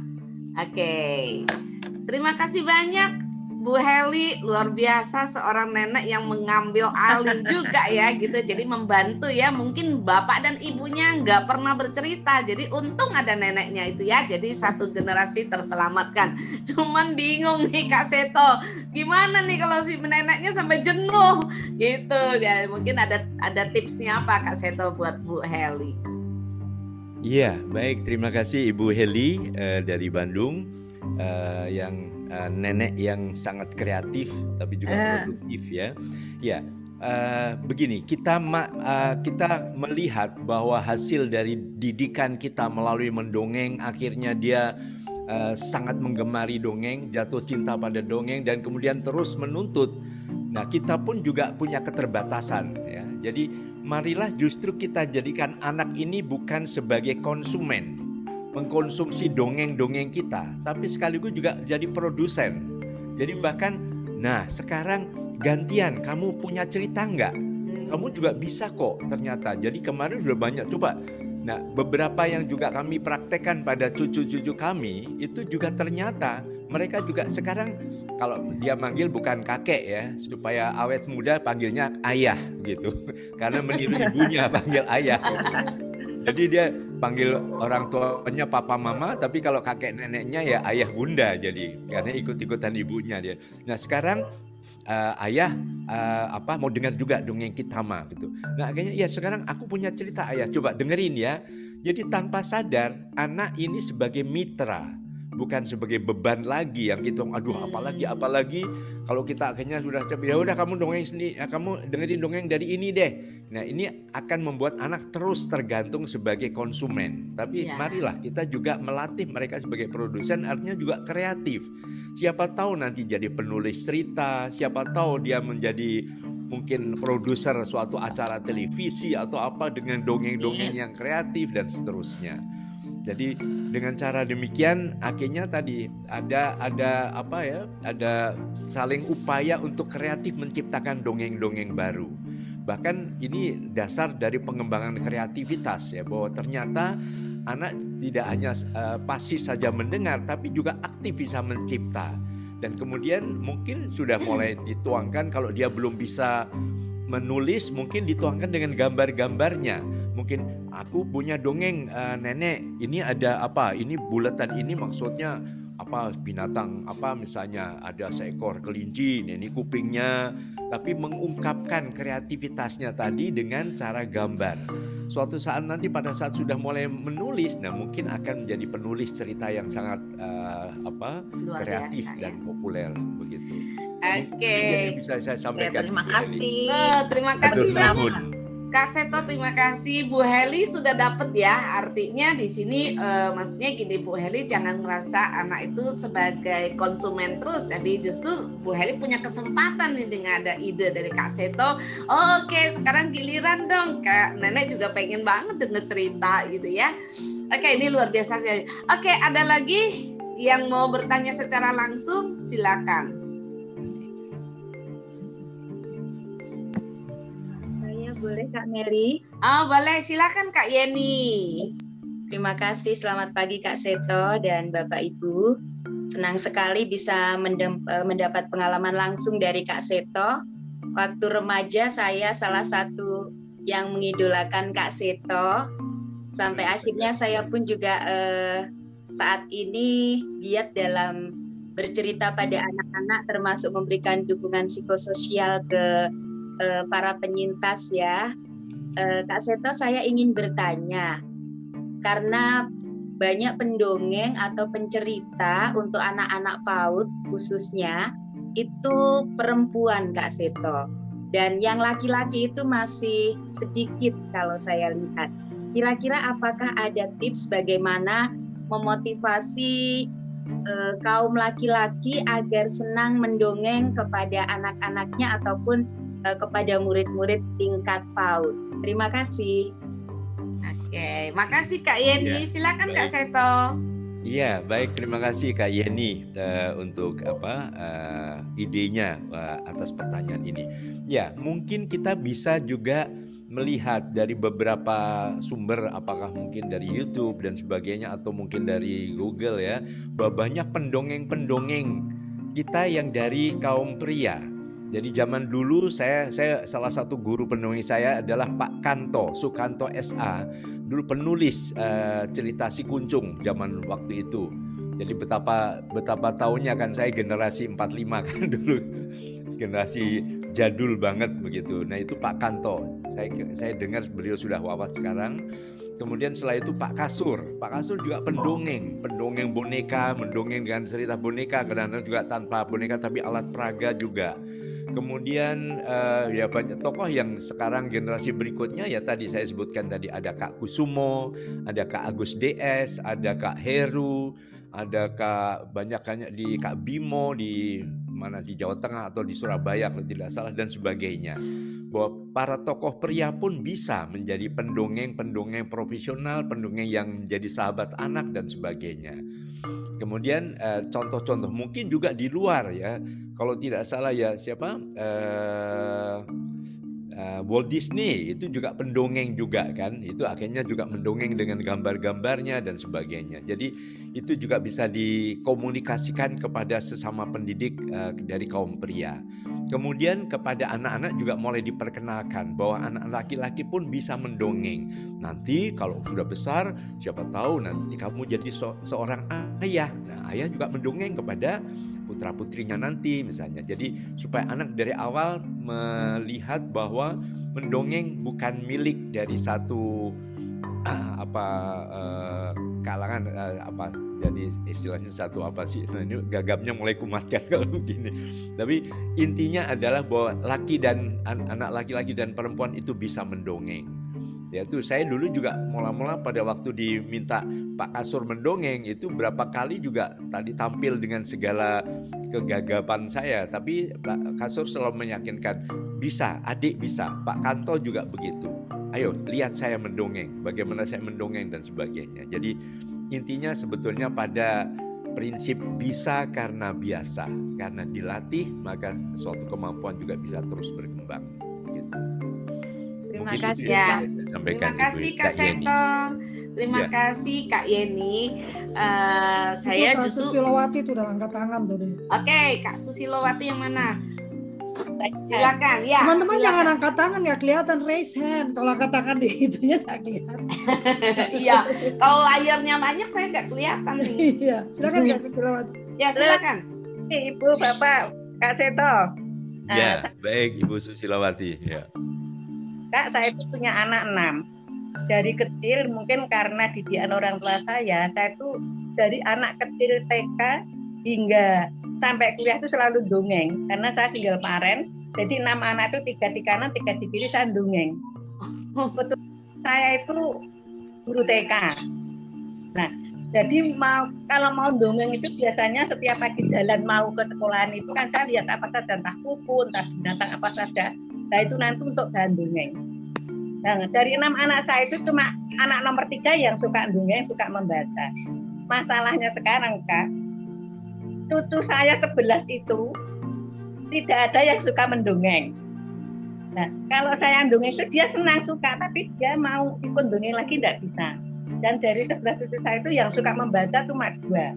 Oke. Terima kasih banyak Bu Heli luar biasa seorang nenek yang mengambil alih juga ya gitu. Jadi membantu ya mungkin bapak dan ibunya nggak pernah bercerita. Jadi untung ada neneknya itu ya jadi satu generasi terselamatkan. Cuman bingung nih Kak Seto gimana nih kalau si neneknya sampai jenuh gitu. Ya mungkin ada ada tipsnya apa Kak Seto buat Bu Heli? Iya, baik. Terima kasih Ibu Heli uh, dari Bandung uh, yang uh, nenek yang sangat kreatif tapi juga produktif ya. Ya, uh, begini kita ma uh, kita melihat bahwa hasil dari didikan kita melalui mendongeng akhirnya dia uh, sangat menggemari dongeng, jatuh cinta pada dongeng dan kemudian terus menuntut. Nah, kita pun juga punya keterbatasan ya. Jadi marilah justru kita jadikan anak ini bukan sebagai konsumen, mengkonsumsi dongeng-dongeng kita, tapi sekaligus juga jadi produsen. Jadi bahkan, nah sekarang gantian, kamu punya cerita nggak? Kamu juga bisa kok ternyata. Jadi kemarin sudah banyak coba. Nah beberapa yang juga kami praktekkan pada cucu-cucu kami itu juga ternyata mereka juga sekarang kalau dia manggil bukan kakek ya supaya awet muda panggilnya ayah gitu [laughs] karena meniru ibunya [laughs] panggil ayah jadi dia panggil orang tuanya papa mama tapi kalau kakek neneknya ya ayah bunda jadi karena ikut-ikutan ibunya dia. Nah sekarang uh, ayah uh, apa mau dengar juga dongeng kitama gitu. Nah kayaknya ya sekarang aku punya cerita ayah. Coba dengerin ya. Jadi tanpa sadar anak ini sebagai mitra bukan sebagai beban lagi yang kita aduh apalagi apalagi. Kalau kita akhirnya sudah ya udah kamu dongeng sendiri ya, kamu dengerin dongeng dari ini deh nah ini akan membuat anak terus tergantung sebagai konsumen tapi ya. marilah kita juga melatih mereka sebagai produsen artinya juga kreatif siapa tahu nanti jadi penulis cerita siapa tahu dia menjadi mungkin produser suatu acara televisi atau apa dengan dongeng-dongeng iya. yang kreatif dan seterusnya jadi dengan cara demikian akhirnya tadi ada ada apa ya? Ada saling upaya untuk kreatif menciptakan dongeng-dongeng baru. Bahkan ini dasar dari pengembangan kreativitas ya bahwa ternyata anak tidak hanya uh, pasif saja mendengar tapi juga aktif bisa mencipta. Dan kemudian mungkin sudah mulai dituangkan kalau dia belum bisa menulis mungkin dituangkan dengan gambar-gambarnya mungkin aku punya dongeng uh, nenek ini ada apa ini bulatan ini maksudnya apa binatang apa misalnya ada seekor kelinci ini kupingnya tapi mengungkapkan kreativitasnya tadi dengan cara gambar suatu saat nanti pada saat sudah mulai menulis nah mungkin akan menjadi penulis cerita yang sangat uh, apa Luar kreatif biasa, dan ya? populer begitu Oke. Okay. Bisa saya sampaikan. Ya, terima kasih. Oh, terima kasih banyak. Kak Seto terima kasih. Bu Heli sudah dapat ya. Artinya di sini uh, maksudnya gini Bu Heli jangan merasa anak itu sebagai konsumen terus. Tapi justru Bu Heli punya kesempatan nih dengan ada ide dari Kak Seto. Oh, oke okay, sekarang giliran dong. Kak Nenek juga pengen banget denger cerita gitu ya. Oke okay, ini luar biasa oke okay, ada lagi yang mau bertanya secara langsung? Silakan Meli? Oh, boleh. Silakan Kak Yeni. Terima kasih. Selamat pagi Kak Seto dan Bapak Ibu. Senang sekali bisa eh, mendapat pengalaman langsung dari Kak Seto. Waktu remaja saya salah satu yang mengidolakan Kak Seto. Sampai akhirnya saya pun juga eh, saat ini giat dalam bercerita pada anak-anak termasuk memberikan dukungan psikososial ke eh, para penyintas ya. Eh, Kak Seto saya ingin bertanya karena banyak pendongeng atau pencerita untuk anak-anak PAUD khususnya itu perempuan Kak Seto. Dan yang laki-laki itu masih sedikit kalau saya lihat. Kira-kira apakah ada tips bagaimana memotivasi eh, kaum laki-laki agar senang mendongeng kepada anak-anaknya ataupun eh, kepada murid-murid tingkat PAUD? Terima kasih. Oke, makasih Kak Yeni. Ya, Silakan baik. Kak Seto. Iya, baik. Terima kasih Kak Yeni uh, untuk apa uh, idenya uh, atas pertanyaan ini. Ya, mungkin kita bisa juga melihat dari beberapa sumber, apakah mungkin dari YouTube dan sebagainya, atau mungkin dari Google ya, bahwa banyak pendongeng-pendongeng kita yang dari kaum pria jadi zaman dulu saya saya salah satu guru pendongeng saya adalah Pak Kanto, Sukanto SA, dulu penulis uh, cerita si kuncung zaman waktu itu. Jadi betapa betapa tahunnya kan saya generasi 45 kan [laughs] dulu. Generasi jadul banget begitu. Nah, itu Pak Kanto. Saya saya dengar beliau sudah wafat sekarang. Kemudian setelah itu Pak Kasur. Pak Kasur juga pendongeng, pendongeng boneka, mendongeng dengan cerita boneka, kadang-kadang juga tanpa boneka tapi alat peraga juga. Kemudian uh, ya banyak tokoh yang sekarang generasi berikutnya ya tadi saya sebutkan tadi ada Kak Kusumo, ada Kak Agus DS, ada Kak Heru, ada Kak banyak banyak di Kak Bimo di mana di Jawa Tengah atau di Surabaya kalau tidak salah dan sebagainya. Bahwa para tokoh pria pun bisa menjadi pendongeng-pendongeng profesional, pendongeng yang menjadi sahabat anak dan sebagainya. Kemudian eh, contoh-contoh mungkin juga di luar ya kalau tidak salah ya siapa uh, uh, Walt Disney itu juga pendongeng juga kan itu akhirnya juga mendongeng dengan gambar-gambarnya dan sebagainya jadi itu juga bisa dikomunikasikan kepada sesama pendidik uh, dari kaum pria Kemudian kepada anak-anak juga mulai diperkenalkan bahwa anak laki-laki pun bisa mendongeng. Nanti kalau sudah besar, siapa tahu nanti kamu jadi seorang ayah. Nah, ayah juga mendongeng kepada putra putrinya nanti misalnya. Jadi supaya anak dari awal melihat bahwa mendongeng bukan milik dari satu uh, apa uh, kalangan uh, apa jadi istilahnya satu apa sih? Nah, ini gagapnya mulai kumatkan [laughs] kalau begini. Tapi intinya adalah bahwa laki dan anak laki-laki dan perempuan itu bisa mendongeng Ya itu saya dulu juga mula-mula pada waktu diminta Pak Kasur mendongeng itu berapa kali juga tadi tampil dengan segala kegagapan saya. Tapi Pak Kasur selalu meyakinkan bisa, adik bisa, Pak Kanto juga begitu. Ayo lihat saya mendongeng, bagaimana saya mendongeng dan sebagainya. Jadi intinya sebetulnya pada prinsip bisa karena biasa, karena dilatih maka suatu kemampuan juga bisa terus berkembang. Terima kasih ya. Terima kasih Kak Seto. Terima ya. kasih Kak Yeni. Uh, saya Kak justru Susilowati itu udah angkat tangan tuh. Oke, okay, Kak Susilowati yang mana? Silakan ya. Teman-teman jangan angkat tangan nggak kelihatan raise hand. Kalau angkat tangan di itunya nggak kelihatan. [laughs] Iya. Kalau layarnya banyak saya nggak kelihatan nih. Iya. Silakan Kak Susilowati. Ya silakan. Ibu Bapak Kak Seto. Ya, uh, baik Ibu Susilowati. Ya. Kak, saya itu punya anak enam. Dari kecil mungkin karena didikan orang tua saya, saya itu dari anak kecil TK hingga sampai kuliah itu selalu dongeng. Karena saya tinggal paren, jadi enam anak itu tiga di kanan, tiga di kiri saya dongeng. Betul, saya itu guru TK. Nah, jadi mau kalau mau dongeng itu biasanya setiap pagi jalan mau ke sekolahan itu kan saya lihat apa saja entah kuku, entah binatang apa saja Nah itu nanti untuk bahan dongeng. Nah, dari enam anak saya itu cuma anak nomor tiga yang suka dongeng, suka membaca. Masalahnya sekarang kak, cucu saya sebelas itu tidak ada yang suka mendongeng. Nah, kalau saya dongeng itu dia senang suka, tapi dia mau ikut dongeng lagi tidak bisa. Dan dari sebelah cucu saya itu yang suka membaca cuma dua.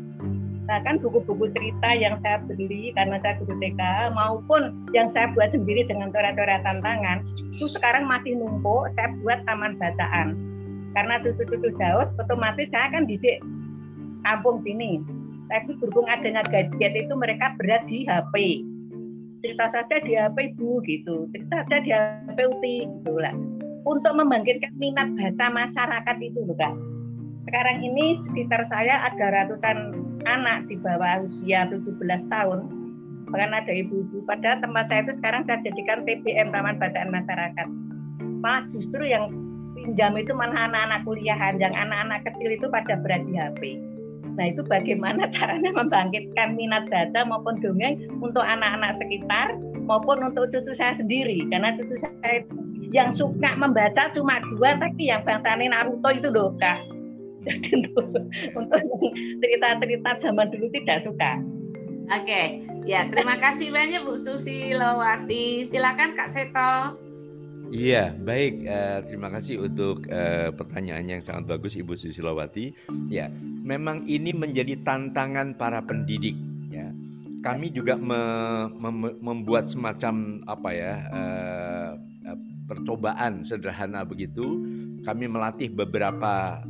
Nah, kan buku-buku cerita yang saya beli karena saya guru TK maupun yang saya buat sendiri dengan coret-coretan tangan itu sekarang masih numpuk saya buat taman bacaan. Karena cucu-cucu jauh, otomatis saya kan didik kampung sini. Tapi berhubung adanya gadget itu mereka berat di HP cerita saja di HP Ibu gitu, cerita saja di HP Uti gitu lah. Untuk membangkitkan minat baca masyarakat itu loh Kak. Sekarang ini sekitar saya ada ratusan anak di bawah usia 17 tahun. Bahkan ada ibu-ibu. Pada tempat saya itu sekarang saya jadikan TBM Taman Bacaan Masyarakat. Malah justru yang pinjam itu malah anak-anak kuliahan, yang anak-anak kecil itu pada berat di HP Nah itu bagaimana [laughs] caranya membangkitkan minat baca maupun dongeng untuk anak-anak sekitar maupun untuk cucu saya sendiri karena cucu saya yang suka membaca cuma dua tapi yang bangsa Naruto itu loh kak. Jadi untuk, untuk cerita-cerita zaman dulu tidak suka. Oke, ya terima kasih banyak Bu Susi Lowati. Silakan Kak Seto. Iya, baik. Uh, terima kasih untuk uh, pertanyaan yang sangat bagus Ibu Susilawati. Ya, memang ini menjadi tantangan para pendidik. Ya, kami juga me, mem, membuat semacam apa ya uh, percobaan sederhana begitu. Kami melatih beberapa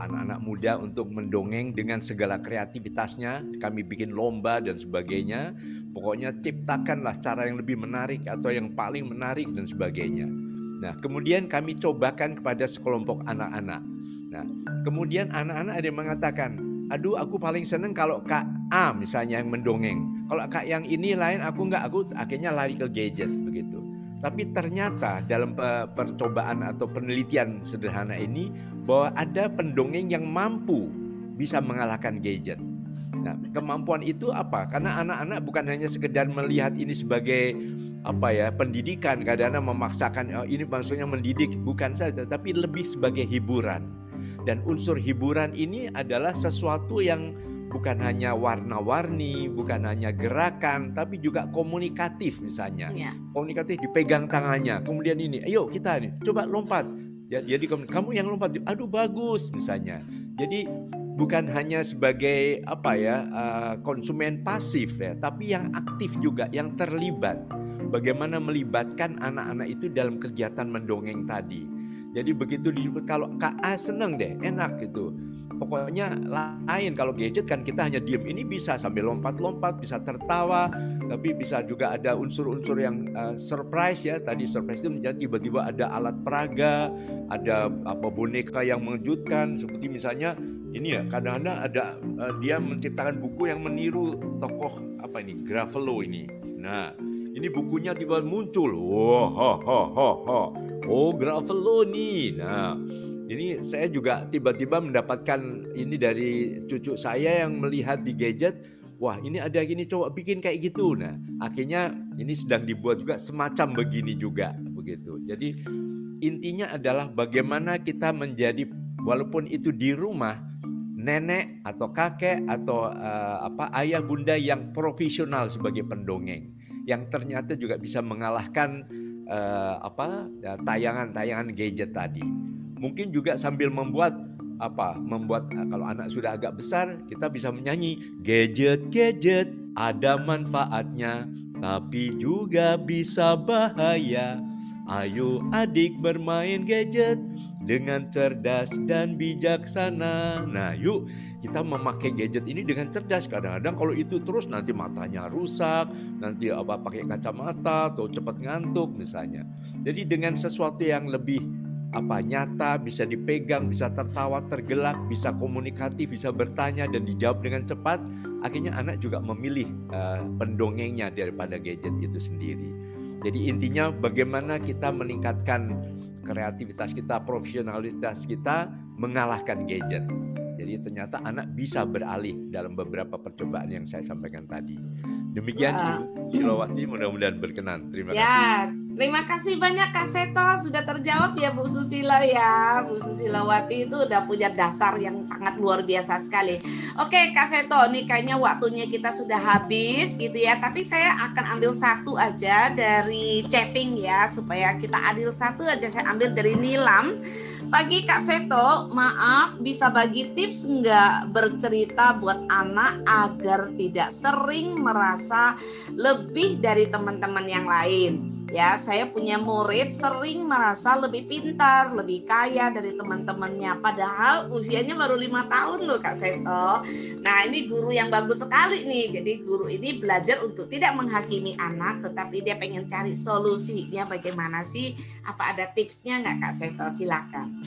anak-anak uh, muda untuk mendongeng dengan segala kreativitasnya. Kami bikin lomba dan sebagainya Pokoknya ciptakanlah cara yang lebih menarik atau yang paling menarik dan sebagainya. Nah, kemudian kami cobakan kepada sekelompok anak-anak. Nah, kemudian anak-anak ada yang mengatakan, aduh aku paling seneng kalau Kak A misalnya yang mendongeng. Kalau Kak yang ini lain aku nggak, aku akhirnya lari ke gadget begitu. Tapi ternyata dalam percobaan atau penelitian sederhana ini bahwa ada pendongeng yang mampu bisa mengalahkan gadget. Nah, kemampuan itu apa? Karena anak-anak bukan hanya sekedar melihat ini sebagai apa ya pendidikan kadang-kadang memaksakan oh, ini maksudnya mendidik bukan saja tapi lebih sebagai hiburan dan unsur hiburan ini adalah sesuatu yang bukan hanya warna-warni bukan hanya gerakan tapi juga komunikatif misalnya ya. komunikatif dipegang tangannya kemudian ini ayo kita nih coba lompat ya, jadi kamu yang lompat aduh bagus misalnya jadi bukan hanya sebagai apa ya uh, konsumen pasif ya, tapi yang aktif juga, yang terlibat. Bagaimana melibatkan anak-anak itu dalam kegiatan mendongeng tadi. Jadi begitu disebut kalau KA seneng deh, enak gitu. Pokoknya lain kalau gadget kan kita hanya diem. Ini bisa sambil lompat-lompat, bisa tertawa, tapi bisa juga ada unsur-unsur yang uh, surprise ya. Tadi surprise itu menjadi tiba-tiba ada alat peraga, ada apa boneka yang mengejutkan seperti misalnya ini ya kadang-kadang ada uh, dia menciptakan buku yang meniru tokoh apa ini Gravelo ini. Nah, ini bukunya tiba muncul. Wah, oh, oh, oh, oh. oh Gravelo nih. Nah, ini saya juga tiba-tiba mendapatkan ini dari cucu saya yang melihat di gadget. Wah, ini ada gini coba bikin kayak gitu. Nah, akhirnya ini sedang dibuat juga semacam begini juga begitu. Jadi intinya adalah bagaimana kita menjadi walaupun itu di rumah nenek atau kakek atau uh, apa ayah bunda yang profesional sebagai pendongeng yang ternyata juga bisa mengalahkan uh, apa ya, tayangan-tayangan gadget tadi. Mungkin juga sambil membuat apa membuat uh, kalau anak sudah agak besar kita bisa menyanyi gadget gadget ada manfaatnya tapi juga bisa bahaya. Ayo adik bermain gadget dengan cerdas dan bijaksana. Nah, yuk kita memakai gadget ini dengan cerdas. Kadang-kadang kalau itu terus nanti matanya rusak, nanti apa pakai kacamata atau cepat ngantuk misalnya. Jadi dengan sesuatu yang lebih apa nyata, bisa dipegang, bisa tertawa, tergelak, bisa komunikatif, bisa bertanya dan dijawab dengan cepat, akhirnya anak juga memilih uh, pendongengnya daripada gadget itu sendiri. Jadi intinya bagaimana kita meningkatkan kreativitas kita, profesionalitas kita mengalahkan gadget. Jadi ternyata anak bisa beralih dalam beberapa percobaan yang saya sampaikan tadi. Demikian. Ibu Silawati mudah-mudahan berkenan. Terima ya, kasih. Terima kasih banyak Kak Seto sudah terjawab ya Bu Susila ya. Bu Susilawati itu udah punya dasar yang sangat luar biasa sekali. Oke Kak Seto, nih kayaknya waktunya kita sudah habis gitu ya. Tapi saya akan ambil satu aja dari chatting ya supaya kita adil satu aja saya ambil dari Nilam. Pagi Kak Seto, maaf bisa bagi tips nggak bercerita buat anak agar tidak sering merasa lebih dari teman-teman yang lain. Ya, saya punya murid sering merasa lebih pintar, lebih kaya dari teman-temannya. Padahal usianya baru lima tahun loh Kak Seto. Nah ini guru yang bagus sekali nih. Jadi guru ini belajar untuk tidak menghakimi anak, tetapi dia pengen cari solusinya bagaimana sih? Apa ada tipsnya nggak Kak Seto? Silakan.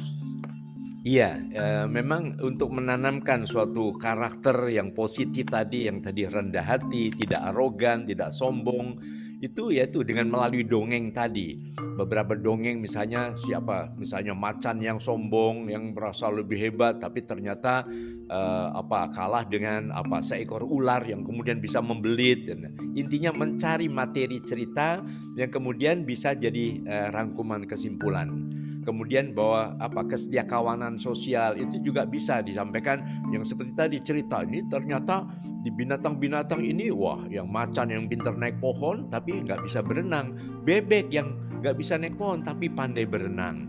Iya, eh, memang untuk menanamkan suatu karakter yang positif tadi, yang tadi rendah hati, tidak arogan, tidak sombong, itu yaitu dengan melalui dongeng tadi. Beberapa dongeng misalnya siapa? Misalnya macan yang sombong, yang merasa lebih hebat, tapi ternyata uh, apa kalah dengan apa seekor ular yang kemudian bisa membelit. Dan intinya mencari materi cerita yang kemudian bisa jadi uh, rangkuman kesimpulan kemudian bahwa apa kesetiakawanan sosial itu juga bisa disampaikan yang seperti tadi cerita ini ternyata di binatang-binatang ini wah yang macan yang pintar naik pohon tapi nggak bisa berenang. Bebek yang nggak bisa naik pohon tapi pandai berenang.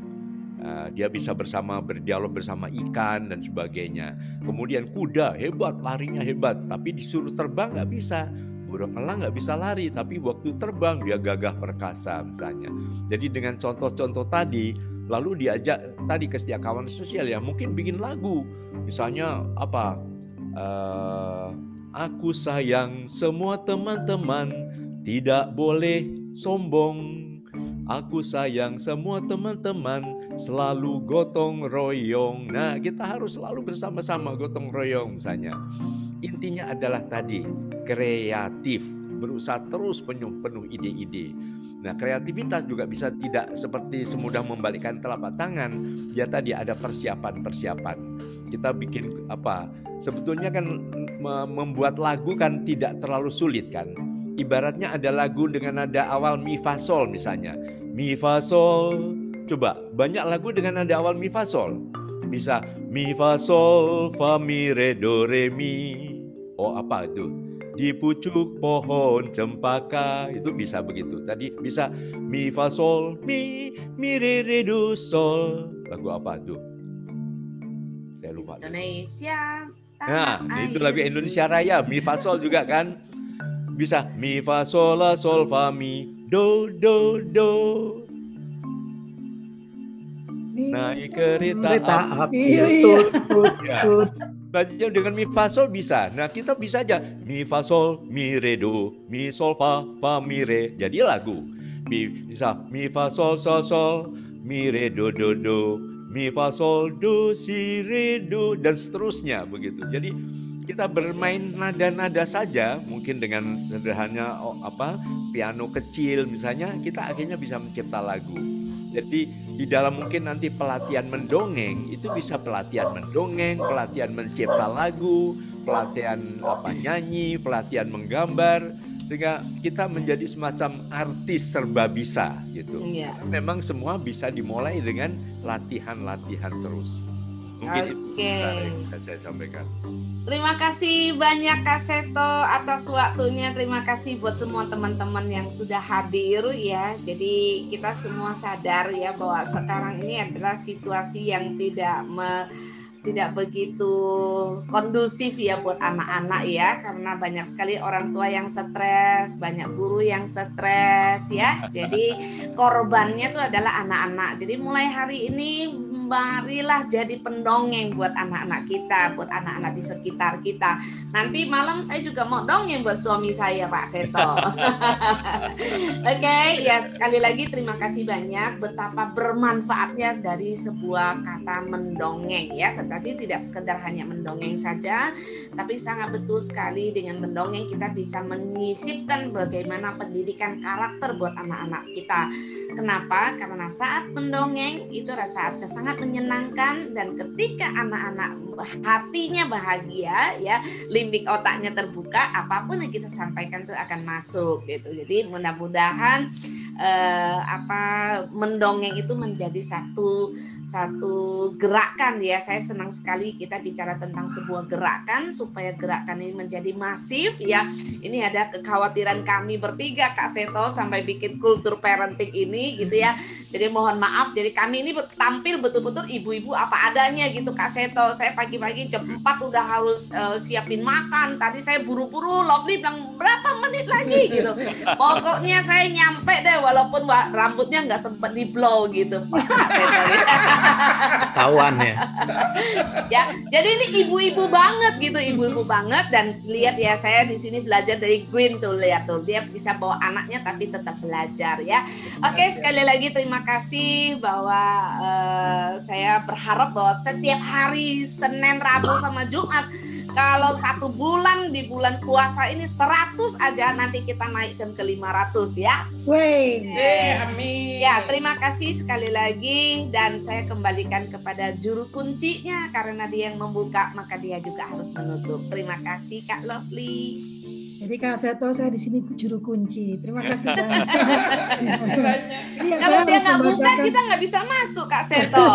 Uh, dia bisa bersama berdialog bersama ikan dan sebagainya. Kemudian kuda hebat larinya hebat tapi disuruh terbang nggak bisa. Burung elang nggak bisa lari tapi waktu terbang dia gagah perkasa misalnya. Jadi dengan contoh-contoh tadi lalu diajak tadi kesetiakawanan sosial ya mungkin bikin lagu. Misalnya apa? Uh, Aku sayang semua teman-teman, tidak boleh sombong. Aku sayang semua teman-teman, selalu gotong royong. Nah, kita harus selalu bersama-sama gotong royong misalnya. Intinya adalah tadi kreatif, berusaha terus penuh penuh ide-ide. Nah, kreativitas juga bisa tidak seperti semudah membalikkan telapak tangan. Ya tadi ada persiapan-persiapan. Kita bikin apa? Sebetulnya kan membuat lagu kan tidak terlalu sulit kan. Ibaratnya ada lagu dengan nada awal mi fa sol misalnya. Mi fa sol. Coba banyak lagu dengan nada awal mi fa sol. Bisa mi fa sol fa mi re do re mi. Oh apa itu? Di pucuk pohon cempaka itu bisa begitu. Tadi bisa mi fa sol mi mi re re do sol. Lagu apa itu? Saya lupa. Indonesia Nah, itu lagu Indonesia Raya, mi fa sol juga kan. Bisa mi fa sol la sol fa mi do do do. Naik kereta, Kereta api. api Iya, Belajar dengan mi fa sol bisa. Nah, kita bisa aja mi fa sol mi re do, mi sol fa fa mi re. Jadi lagu. Mi bisa mi fa sol sol sol, mi re do do do, mi fa sol do si re do dan seterusnya begitu. Jadi kita bermain nada-nada saja mungkin dengan sederhana oh, apa piano kecil misalnya kita akhirnya bisa mencipta lagu. Jadi di dalam mungkin nanti pelatihan mendongeng itu bisa pelatihan mendongeng, pelatihan mencipta lagu, pelatihan apa nyanyi, pelatihan menggambar sehingga kita menjadi semacam artis serba bisa gitu. Iya. Memang semua bisa dimulai dengan latihan-latihan terus. Mungkin itu Oke. sebentar yang saya sampaikan. Terima kasih banyak Kak Seto atas waktunya. Terima kasih buat semua teman-teman yang sudah hadir ya. Jadi kita semua sadar ya bahwa sekarang ini adalah situasi yang tidak me- tidak begitu kondusif ya buat anak-anak ya karena banyak sekali orang tua yang stres, banyak guru yang stres ya. Jadi korbannya itu adalah anak-anak. Jadi mulai hari ini marilah jadi pendongeng buat anak-anak kita, buat anak-anak di sekitar kita. Nanti malam saya juga mau dongeng buat suami saya, Pak Seto. [laughs] Oke, ya sekali lagi terima kasih banyak betapa bermanfaatnya dari sebuah kata mendongeng ya. Tetapi tidak sekedar hanya mendongeng saja, tapi sangat betul sekali dengan mendongeng kita bisa menyisipkan bagaimana pendidikan karakter buat anak-anak kita. Kenapa? Karena saat mendongeng itu rasa sangat menyenangkan dan ketika anak-anak hatinya bahagia ya, limbik otaknya terbuka, apa pun yang kita sampaikan itu akan masuk gitu. Jadi mudah-mudahan eh, apa mendongeng itu menjadi satu satu gerakan ya. Saya senang sekali kita bicara tentang sebuah gerakan supaya gerakan ini menjadi masif ya. Ini ada kekhawatiran kami bertiga Kak Seto sampai bikin kultur parenting ini gitu ya. Jadi mohon maaf jadi kami ini tampil betul-betul ibu-ibu apa adanya gitu Kak Seto. Saya pagi-pagi jam 4 udah harus uh, siapin makan. Tadi saya buru-buru Lovely bilang berapa menit lagi gitu. Pokoknya saya nyampe deh walaupun wah, rambutnya nggak sempet di blow gitu [laughs] Seto. Ya. Tawan ya. ya, jadi ini ibu-ibu banget gitu, ibu-ibu banget dan lihat ya saya di sini belajar dari Gwyn tuh lihat tuh dia bisa bawa anaknya tapi tetap belajar ya. Oke sekali lagi terima kasih bahwa uh, saya berharap bahwa setiap hari Senin, Rabu sama Jumat kalau satu bulan di bulan puasa ini 100 aja nanti kita naikkan ke 500 ya. Wey. Eh, amin. Ya, terima kasih sekali lagi dan saya kembalikan kepada juru kuncinya karena dia yang membuka maka dia juga harus menutup. Terima kasih Kak Lovely. Jadi Kak Seto saya di sini juru kunci. Terima kasih banyak. [laughs] Iya, kalau dia nggak buka kita nggak bisa masuk Kak Seto.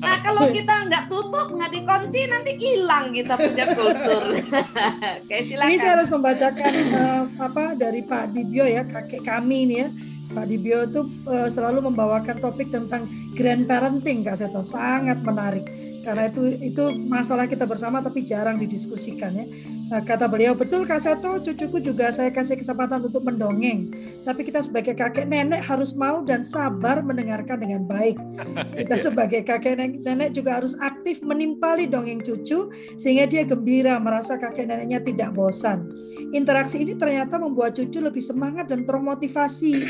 Nah kalau kita nggak tutup nggak dikunci nanti hilang kita punya kultur. [laughs] Oke silakan. Ini saya harus membacakan uh, apa dari Pak Dibio ya kakek kami ini ya. Pak Dibio itu uh, selalu membawakan topik tentang grandparenting Kak Seto sangat menarik karena itu itu masalah kita bersama tapi jarang didiskusikan ya. Nah, kata beliau, betul Kak Seto, cucuku juga saya kasih kesempatan untuk mendongeng. Tapi kita sebagai kakek nenek harus mau dan sabar mendengarkan dengan baik. [laughs] Kita sebagai kakek nenek juga harus aktif menimpali dongeng cucu sehingga dia gembira merasa kakek neneknya tidak bosan. Interaksi ini ternyata membuat cucu lebih semangat dan termotivasi.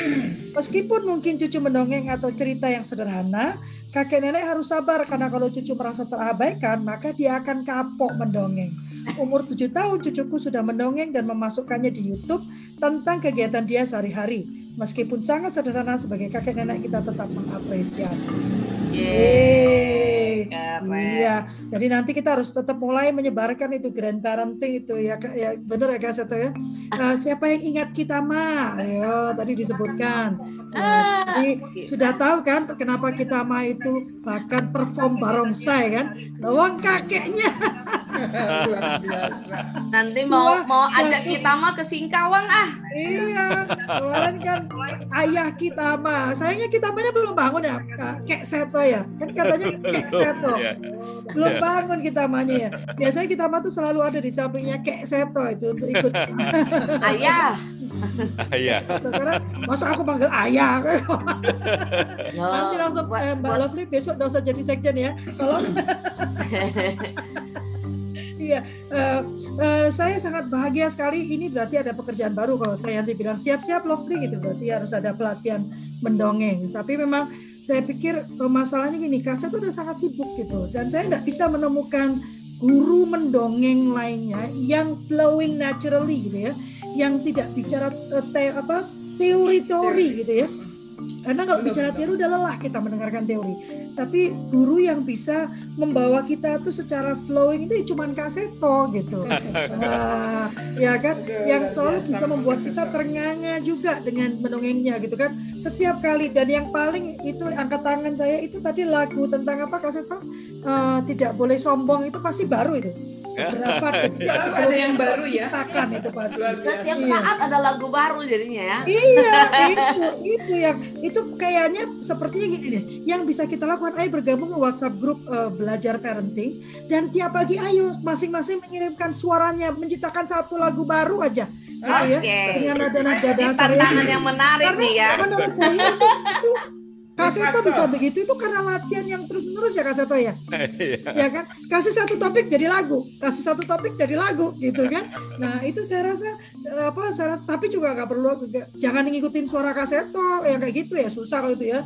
Meskipun mungkin cucu mendongeng atau cerita yang sederhana, kakek nenek harus sabar karena kalau cucu merasa terabaikan, maka dia akan kapok mendongeng. Umur tujuh tahun cucuku sudah mendongeng dan memasukkannya di YouTube tentang kegiatan dia sehari-hari. Meskipun sangat sederhana sebagai kakek nenek kita tetap mengapresiasi. Yeay. Iya, jadi nanti kita harus tetap mulai menyebarkan itu grandparenting itu ya, ya benar ya Kak Seto ya. Uh, siapa yang ingat kita mah? Ayo tadi disebutkan. Uh, jadi sudah tahu kan kenapa kita mah itu bahkan perform barongsai kan? Lawang kakeknya. [laughs] Nanti mau mau ajak kita mah ke Singkawang ah. Iya, kemarin kan ayah kita mah, sayangnya kita mahnya belum bangun ya, kek seto ya, kan katanya kek seto, belum bangun kita mahnya ya. Biasanya kita mah tuh selalu ada di sampingnya kek seto itu untuk ikut. ayah. Ayah. Karena masa aku panggil ayah. Nanti langsung eh, Mbak Lovely besok dosa jadi sekjen ya, tolong. [laughs] Iya, uh, uh, saya sangat bahagia sekali. Ini berarti ada pekerjaan baru kalau saya nanti bilang siap-siap lovely gitu. Berarti harus ada pelatihan mendongeng. Tapi memang saya pikir uh, masalahnya gini, Kasa itu udah sangat sibuk gitu. Dan saya nggak bisa menemukan guru mendongeng lainnya yang flowing naturally gitu ya, yang tidak bicara uh, te apa teori-teori gitu ya. Karena kalau bicara teori udah lelah kita mendengarkan teori tapi guru yang bisa membawa kita tuh secara flowing itu cuma Kak Seto gitu. [laughs] Nah, ya kan yang selalu bisa membuat kita ternganga juga dengan mendongengnya gitu kan. Setiap kali dan yang paling itu angkat tangan saya itu tadi lagu tentang apa Kak Seto? Uh, tidak boleh sombong itu pasti baru itu berapa selalu ada yang baru ya? Itu pasti setiap iya. saat ada lagu baru jadinya ya. Iya itu itu yang itu kayaknya sepertinya gini deh. Yang bisa kita lakukan ayo bergabung ke WhatsApp grup uh, belajar parenting. Dan tiap pagi ayo masing-masing mengirimkan suaranya menciptakan satu lagu baru aja. Gitu okay. ya dengan nada-nada dasar tantangan yang menarik Karena nih ya. menurut saya itu Kaseto bisa begitu itu karena latihan yang terus menerus ya Kaseto ya. [laughs] ya kan? Kasih satu topik jadi lagu, kasih satu topik jadi lagu gitu kan. Nah, itu saya rasa apa saya tapi juga nggak perlu jangan ngikutin suara Kaseto yang kayak gitu ya susah kalau itu ya.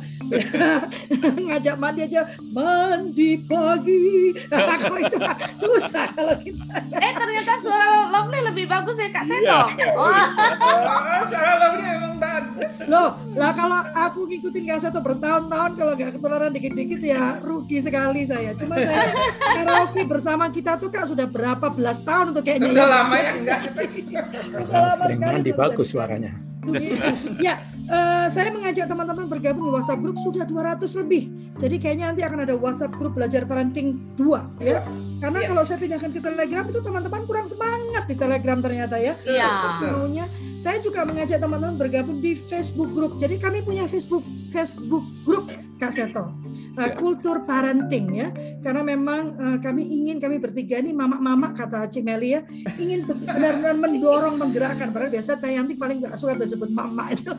[laughs] Ngajak mandi aja mandi pagi. Nah, [laughs] kalau itu susah kalau kita. Eh ternyata suara Lovely lebih bagus ya Kak Seto. Oh. oh, suara Lovely memang bagus. Loh, lah kalau aku ngikutin Kaseto bertahun-tahun kalau nggak ketularan dikit-dikit ya rugi sekali saya. Cuma saya [laughs] karaoke bersama kita tuh kak sudah berapa belas tahun untuk kayaknya. Udah lama ya enggak. [laughs] Udah lama sekali. bagus suaranya. ya, eh, saya mengajak teman-teman bergabung di WhatsApp grup sudah 200 lebih. Jadi kayaknya nanti akan ada WhatsApp grup belajar parenting 2 ya. Karena Iya. kalau saya pindahkan ke Telegram itu teman-teman kurang semangat di Telegram ternyata ya. Iya. Maunya saya juga mengajak teman-teman bergabung di Facebook Group. Jadi kami punya Facebook Facebook Group Kak Seto. Uh, kultur parenting ya karena memang uh, kami ingin kami bertiga ini mama-mama kata Cimeli ya ingin be- benar-benar mendorong menggerakkan padahal biasa Tayanti paling nggak suka disebut mama itu [laughs]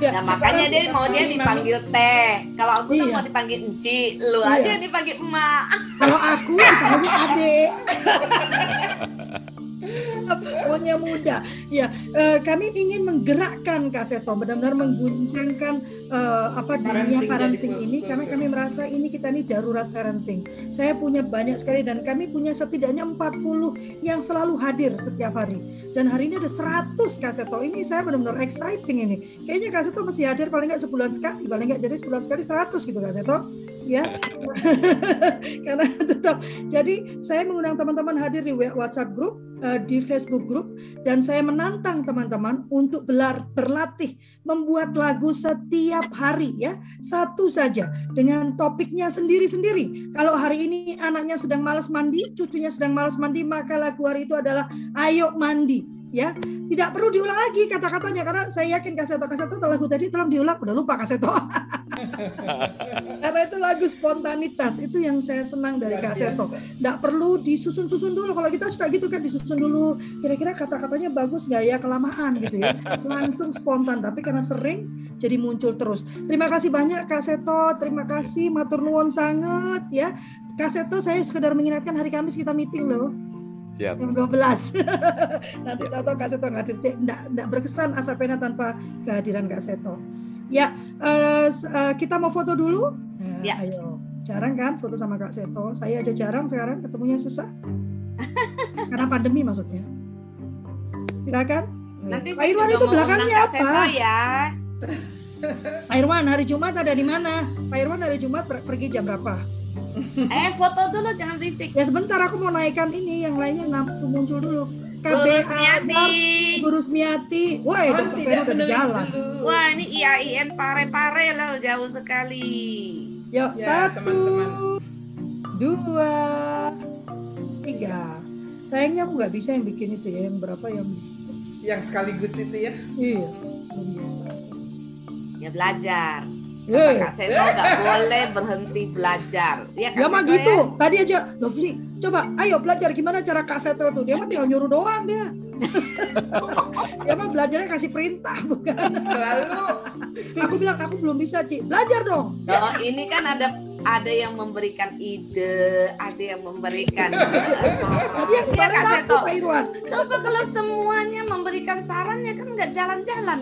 ya, Nah makanya dia mau dia dipanggil teh. Kalau aku tuh Iya. mau dipanggil enci, lu Iya. aja yang dipanggil emak. kalau aku dipanggilnya [laughs] adik pokoknya muda ya eh, kami ingin menggerakkan Kak Seto benar-benar mengguncangkan eh, apa dunia Parenting parenting ini. karena betul. kami merasa ini kita ini darurat parenting. Saya punya banyak sekali dan kami punya setidaknya 40 yang selalu hadir setiap hari. Dan hari ini ada 100 Kak Seto. Ini saya benar-benar exciting ini. Kayaknya Kak Seto masih hadir paling nggak sebulan sekali. Paling nggak jadi sebulan sekali 100 gitu Kak Seto ya. [laughs] Karena tetap jadi saya mengundang teman-teman hadir di WhatsApp group eh, di Facebook group dan saya menantang teman-teman untuk belar, berlatih membuat lagu setiap hari ya. Satu saja dengan topiknya sendiri-sendiri. Kalau hari ini anaknya sedang malas mandi cucunya sedang malas mandi maka lagu hari itu adalah ayo mandi ya tidak perlu diulang lagi kata-katanya karena saya yakin kaseto kaseto lagu tadi tolong diulang udah lupa kaseto [laughs] karena itu lagu spontanitas itu yang saya senang dari kaseto nggak perlu disusun-susun dulu kalau kita suka gitu kan disusun dulu kira-kira kata-katanya bagus nggak ya kelamaan gitu ya. [laughs] Langsung spontan tapi karena sering jadi muncul terus. Terima kasih banyak Kak Seto. Terima kasih matur nuwun sangat ya. Kak Seto saya sekedar mengingatkan hari Kamis kita meeting loh Siap. jam 12 [laughs] nanti tahu Kak Seto nggak hadir nggak, nggak berkesan Asapena tanpa kehadiran Kak Seto. Ya eh, s- eh, kita mau foto dulu? Nah, Ya. ayo. Jarang kan foto sama Kak Seto? Saya aja jarang sekarang ketemunya susah. [laughs] Karena pandemi maksudnya. Silakan. Nanti Pak Irwan itu belakangnya apa? Seto ya. [laughs] Pak Irwan hari Jumat ada di mana? Pak Irwan hari Jumat per- pergi jam berapa Eh foto dulu jangan berisik. ya sebentar aku mau naikkan ini yang lainnya nam- muncul dulu Bu KBA Rusmiati. Ibu Rusmiati wah Oh, dokter Vero udah di menulis jalan dulu. Wah ini IAIN pare-pare loh jauh sekali. Yuk, Ya, satu, teman-teman. dua, tiga. Sayangnya aku nggak bisa yang bikin itu ya, yang berapa yang bisa. Yang sekaligus itu ya. Iya, belum bisa. Ya belajar. Kak Seto nggak boleh berhenti belajar. Ya Kak ya mah gitu. ya. Tadi aja, Lovely, coba ayo belajar gimana cara Kak Seto tuh. Dia mah tinggal nyuruh doang dia. [laughs] dia mah belajarnya kasih perintah bukan. Lalu Aku bilang aku belum bisa, Ci. Belajar dong. Oh, ini kan ada ada yang memberikan ide, ada yang memberikan. Tadi yang Iya, kemarin aku, Seto. Pak Irwan. Coba kalau semuanya memberikan sarannya kan nggak jalan-jalan.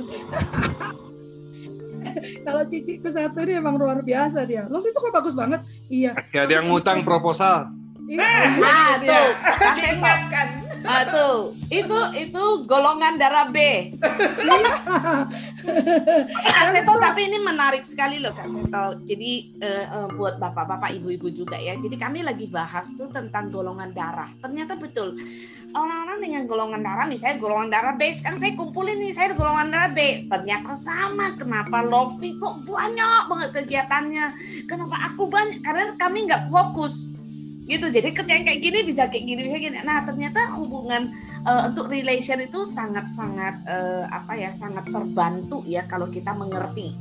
[laughs] Kalau ciciku satu ini emang luar biasa dia. Lovely itu kok bagus banget. Iya. Ada yang ngutang proposal. Iya. Nah tuh, Kak Seto. ingatkan. Ah, tuh, itu itu golongan darah B. Kak Seto tapi ini menarik sekali loh Kak. Jadi eh, eh, buat bapak-bapak, ibu-ibu juga ya. Jadi kami lagi bahas tuh tentang golongan darah. Ternyata betul orang-orang dengan golongan darah, misalnya golongan darah B, sekarang saya kumpulin nih saya golongan darah B. Ternyata sama. Kenapa Lovely kok banyak banget kegiatannya? Kenapa aku banyak? Karena kami nggak fokus gitu. Jadi yang kayak gini bisa kayak gini bisa gini. Nah ternyata hubungan eh, untuk relation itu sangat sangat eh, apa ya sangat terbantu ya kalau kita mengerti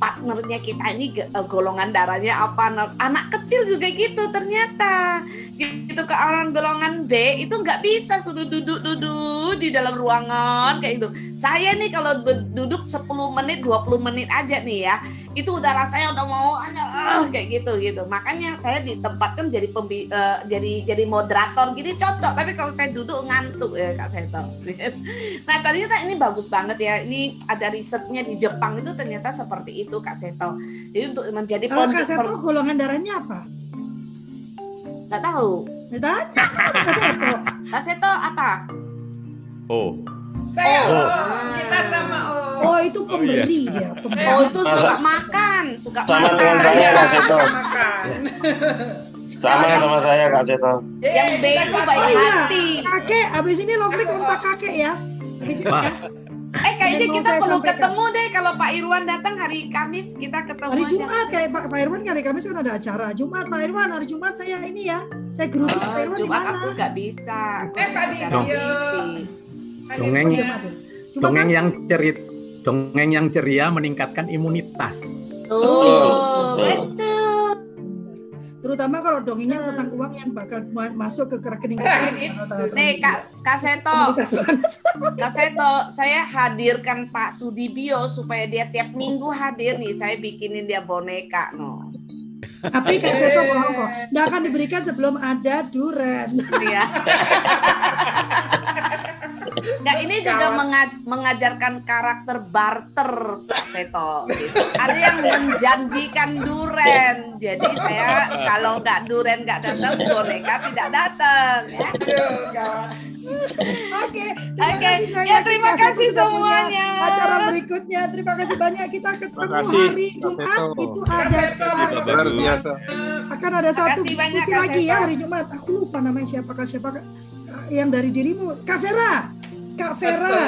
partnernya kita ini eh, golongan darahnya apa. Nah, anak kecil juga gitu ternyata. Gitu ke orang golongan B itu nggak bisa suruh duduk-duduk di dalam ruangan kayak gitu. Saya nih kalau duduk 10 menit 20 menit aja nih ya itu udah rasanya udah mau aduh, kayak gitu gitu. Makanya saya ditempatkan jadi pembi, eh, jadi jadi moderator. Gini cocok tapi kalau saya duduk ngantuk ya kak Seto. [laughs] Nah ternyata ini bagus banget ya. Ini ada risetnya di Jepang itu ternyata seperti itu kak Seto. Jadi untuk menjadi Kalau Kak Seto golongan darahnya apa? nggak tahu. Ya, Tanya Kak Seto. kak Seto apa? Oh, Saya. Oh. oh, kita sama oh. Oh itu Oh, iya. pemberi dia. [laughs] Pemberi. oh itu suka makan suka Sama makan dengan saya Kak [laughs] Seto. Sama sama saya Kak Seto. yang B itu baik Oh iya, hati kakek. Abis ini Lovely kontak kakek ya. Abis ini ya. Eh kayaknya kita perlu sampaikan. ketemu deh kalau Pak Irwan datang hari Kamis kita ketemu Hari aja. Jumat kayak Pak, Pak Irwan hari Kamis kan ada acara. Jumat Pak Irwan hari Jumat saya ini ya. Saya grup Oh, Pak Irwan di Jumat mana? aku nggak bisa. Aku Eh, acara. TV. Dongeng Oh, ya. Dongeng kan? yang cerit dongeng yang ceria meningkatkan imunitas. Tuh, Betul. betul. Terutama kalau dongengnya tentang uang yang bakal ma- masuk ke rekening kita. Nih Kak, Kak Seto, Kak Seto, saya hadirkan Pak Sudibyo supaya dia tiap minggu hadir nih. Saya bikinin dia boneka, no. Tapi Kak Seto bohong kok. Nggak akan diberikan sebelum ada duren. Iya. [laughs] Nah ini juga menga- mengajarkan karakter barter Pak Seto. gitu. Ada yang menjanjikan duren. Jadi saya kalau nggak duren nggak datang, boneka tidak datang. Ya. Oke, terima Oke. kasih saya. Ya, terima kasih semuanya. Acara berikutnya. Terima kasih banyak. Kita ketemu kasih, hari Jumat Seto. itu ada biasa. akan ada satu diskusi lagi ya hari Jumat. Aku lupa namanya siapa Kak siapa Kak. yang dari dirimu Kak Vera. Kak Vera.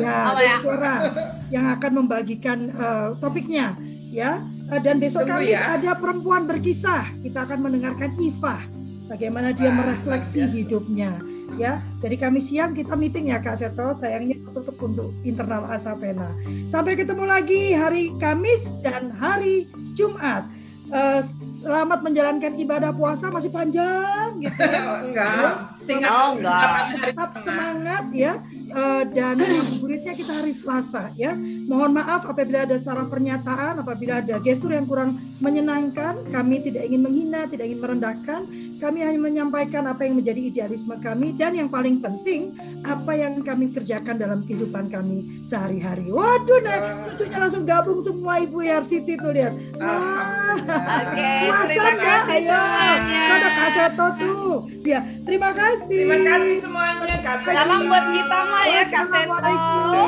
Ya, Kak ya? Vera yang akan membagikan eh, topiknya ya. Eh, dan besok Tunggu Kamis ya. ada perempuan berkisah. Kita akan mendengarkan Ifah bagaimana dia Wah, merefleksi biasa. hidupnya ya. Dari Kamis siang kita meeting ya Kak Seto. Sayangnya tutup untuk internal Asapena. Sampai ketemu lagi hari Kamis dan hari Jumat. Eh, selamat menjalankan ibadah puasa masih panjang gitu ya. [laughs] Oh, enggak. Tinggal Oh, enggak. Tetap semangat ya. Eh, dan ngabuburitnya kita hari Selasa ya. Mohon maaf apabila ada salah pernyataan, apabila ada gestur yang kurang menyenangkan, kami tidak ingin menghina, tidak ingin merendahkan. Kami hanya menyampaikan apa yang menjadi idealisme kami dan yang paling penting apa yang kami kerjakan dalam kehidupan kami sehari-hari. Waduh, nah, lucunya langsung gabung semua Ibu Yarsiti tuh lihat. Wah, Oke, puasa terima kasih Ayo, semuanya. Tuh ada Kak Seto tuh. Ya, terima kasih. Terima kasih semuanya Seto. Salam buat kita mah ya Kak Seto.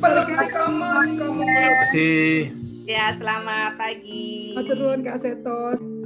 Peluk si Komo. Terima kasih. Ya, selamat pagi. Matur nuwun Kak Seto.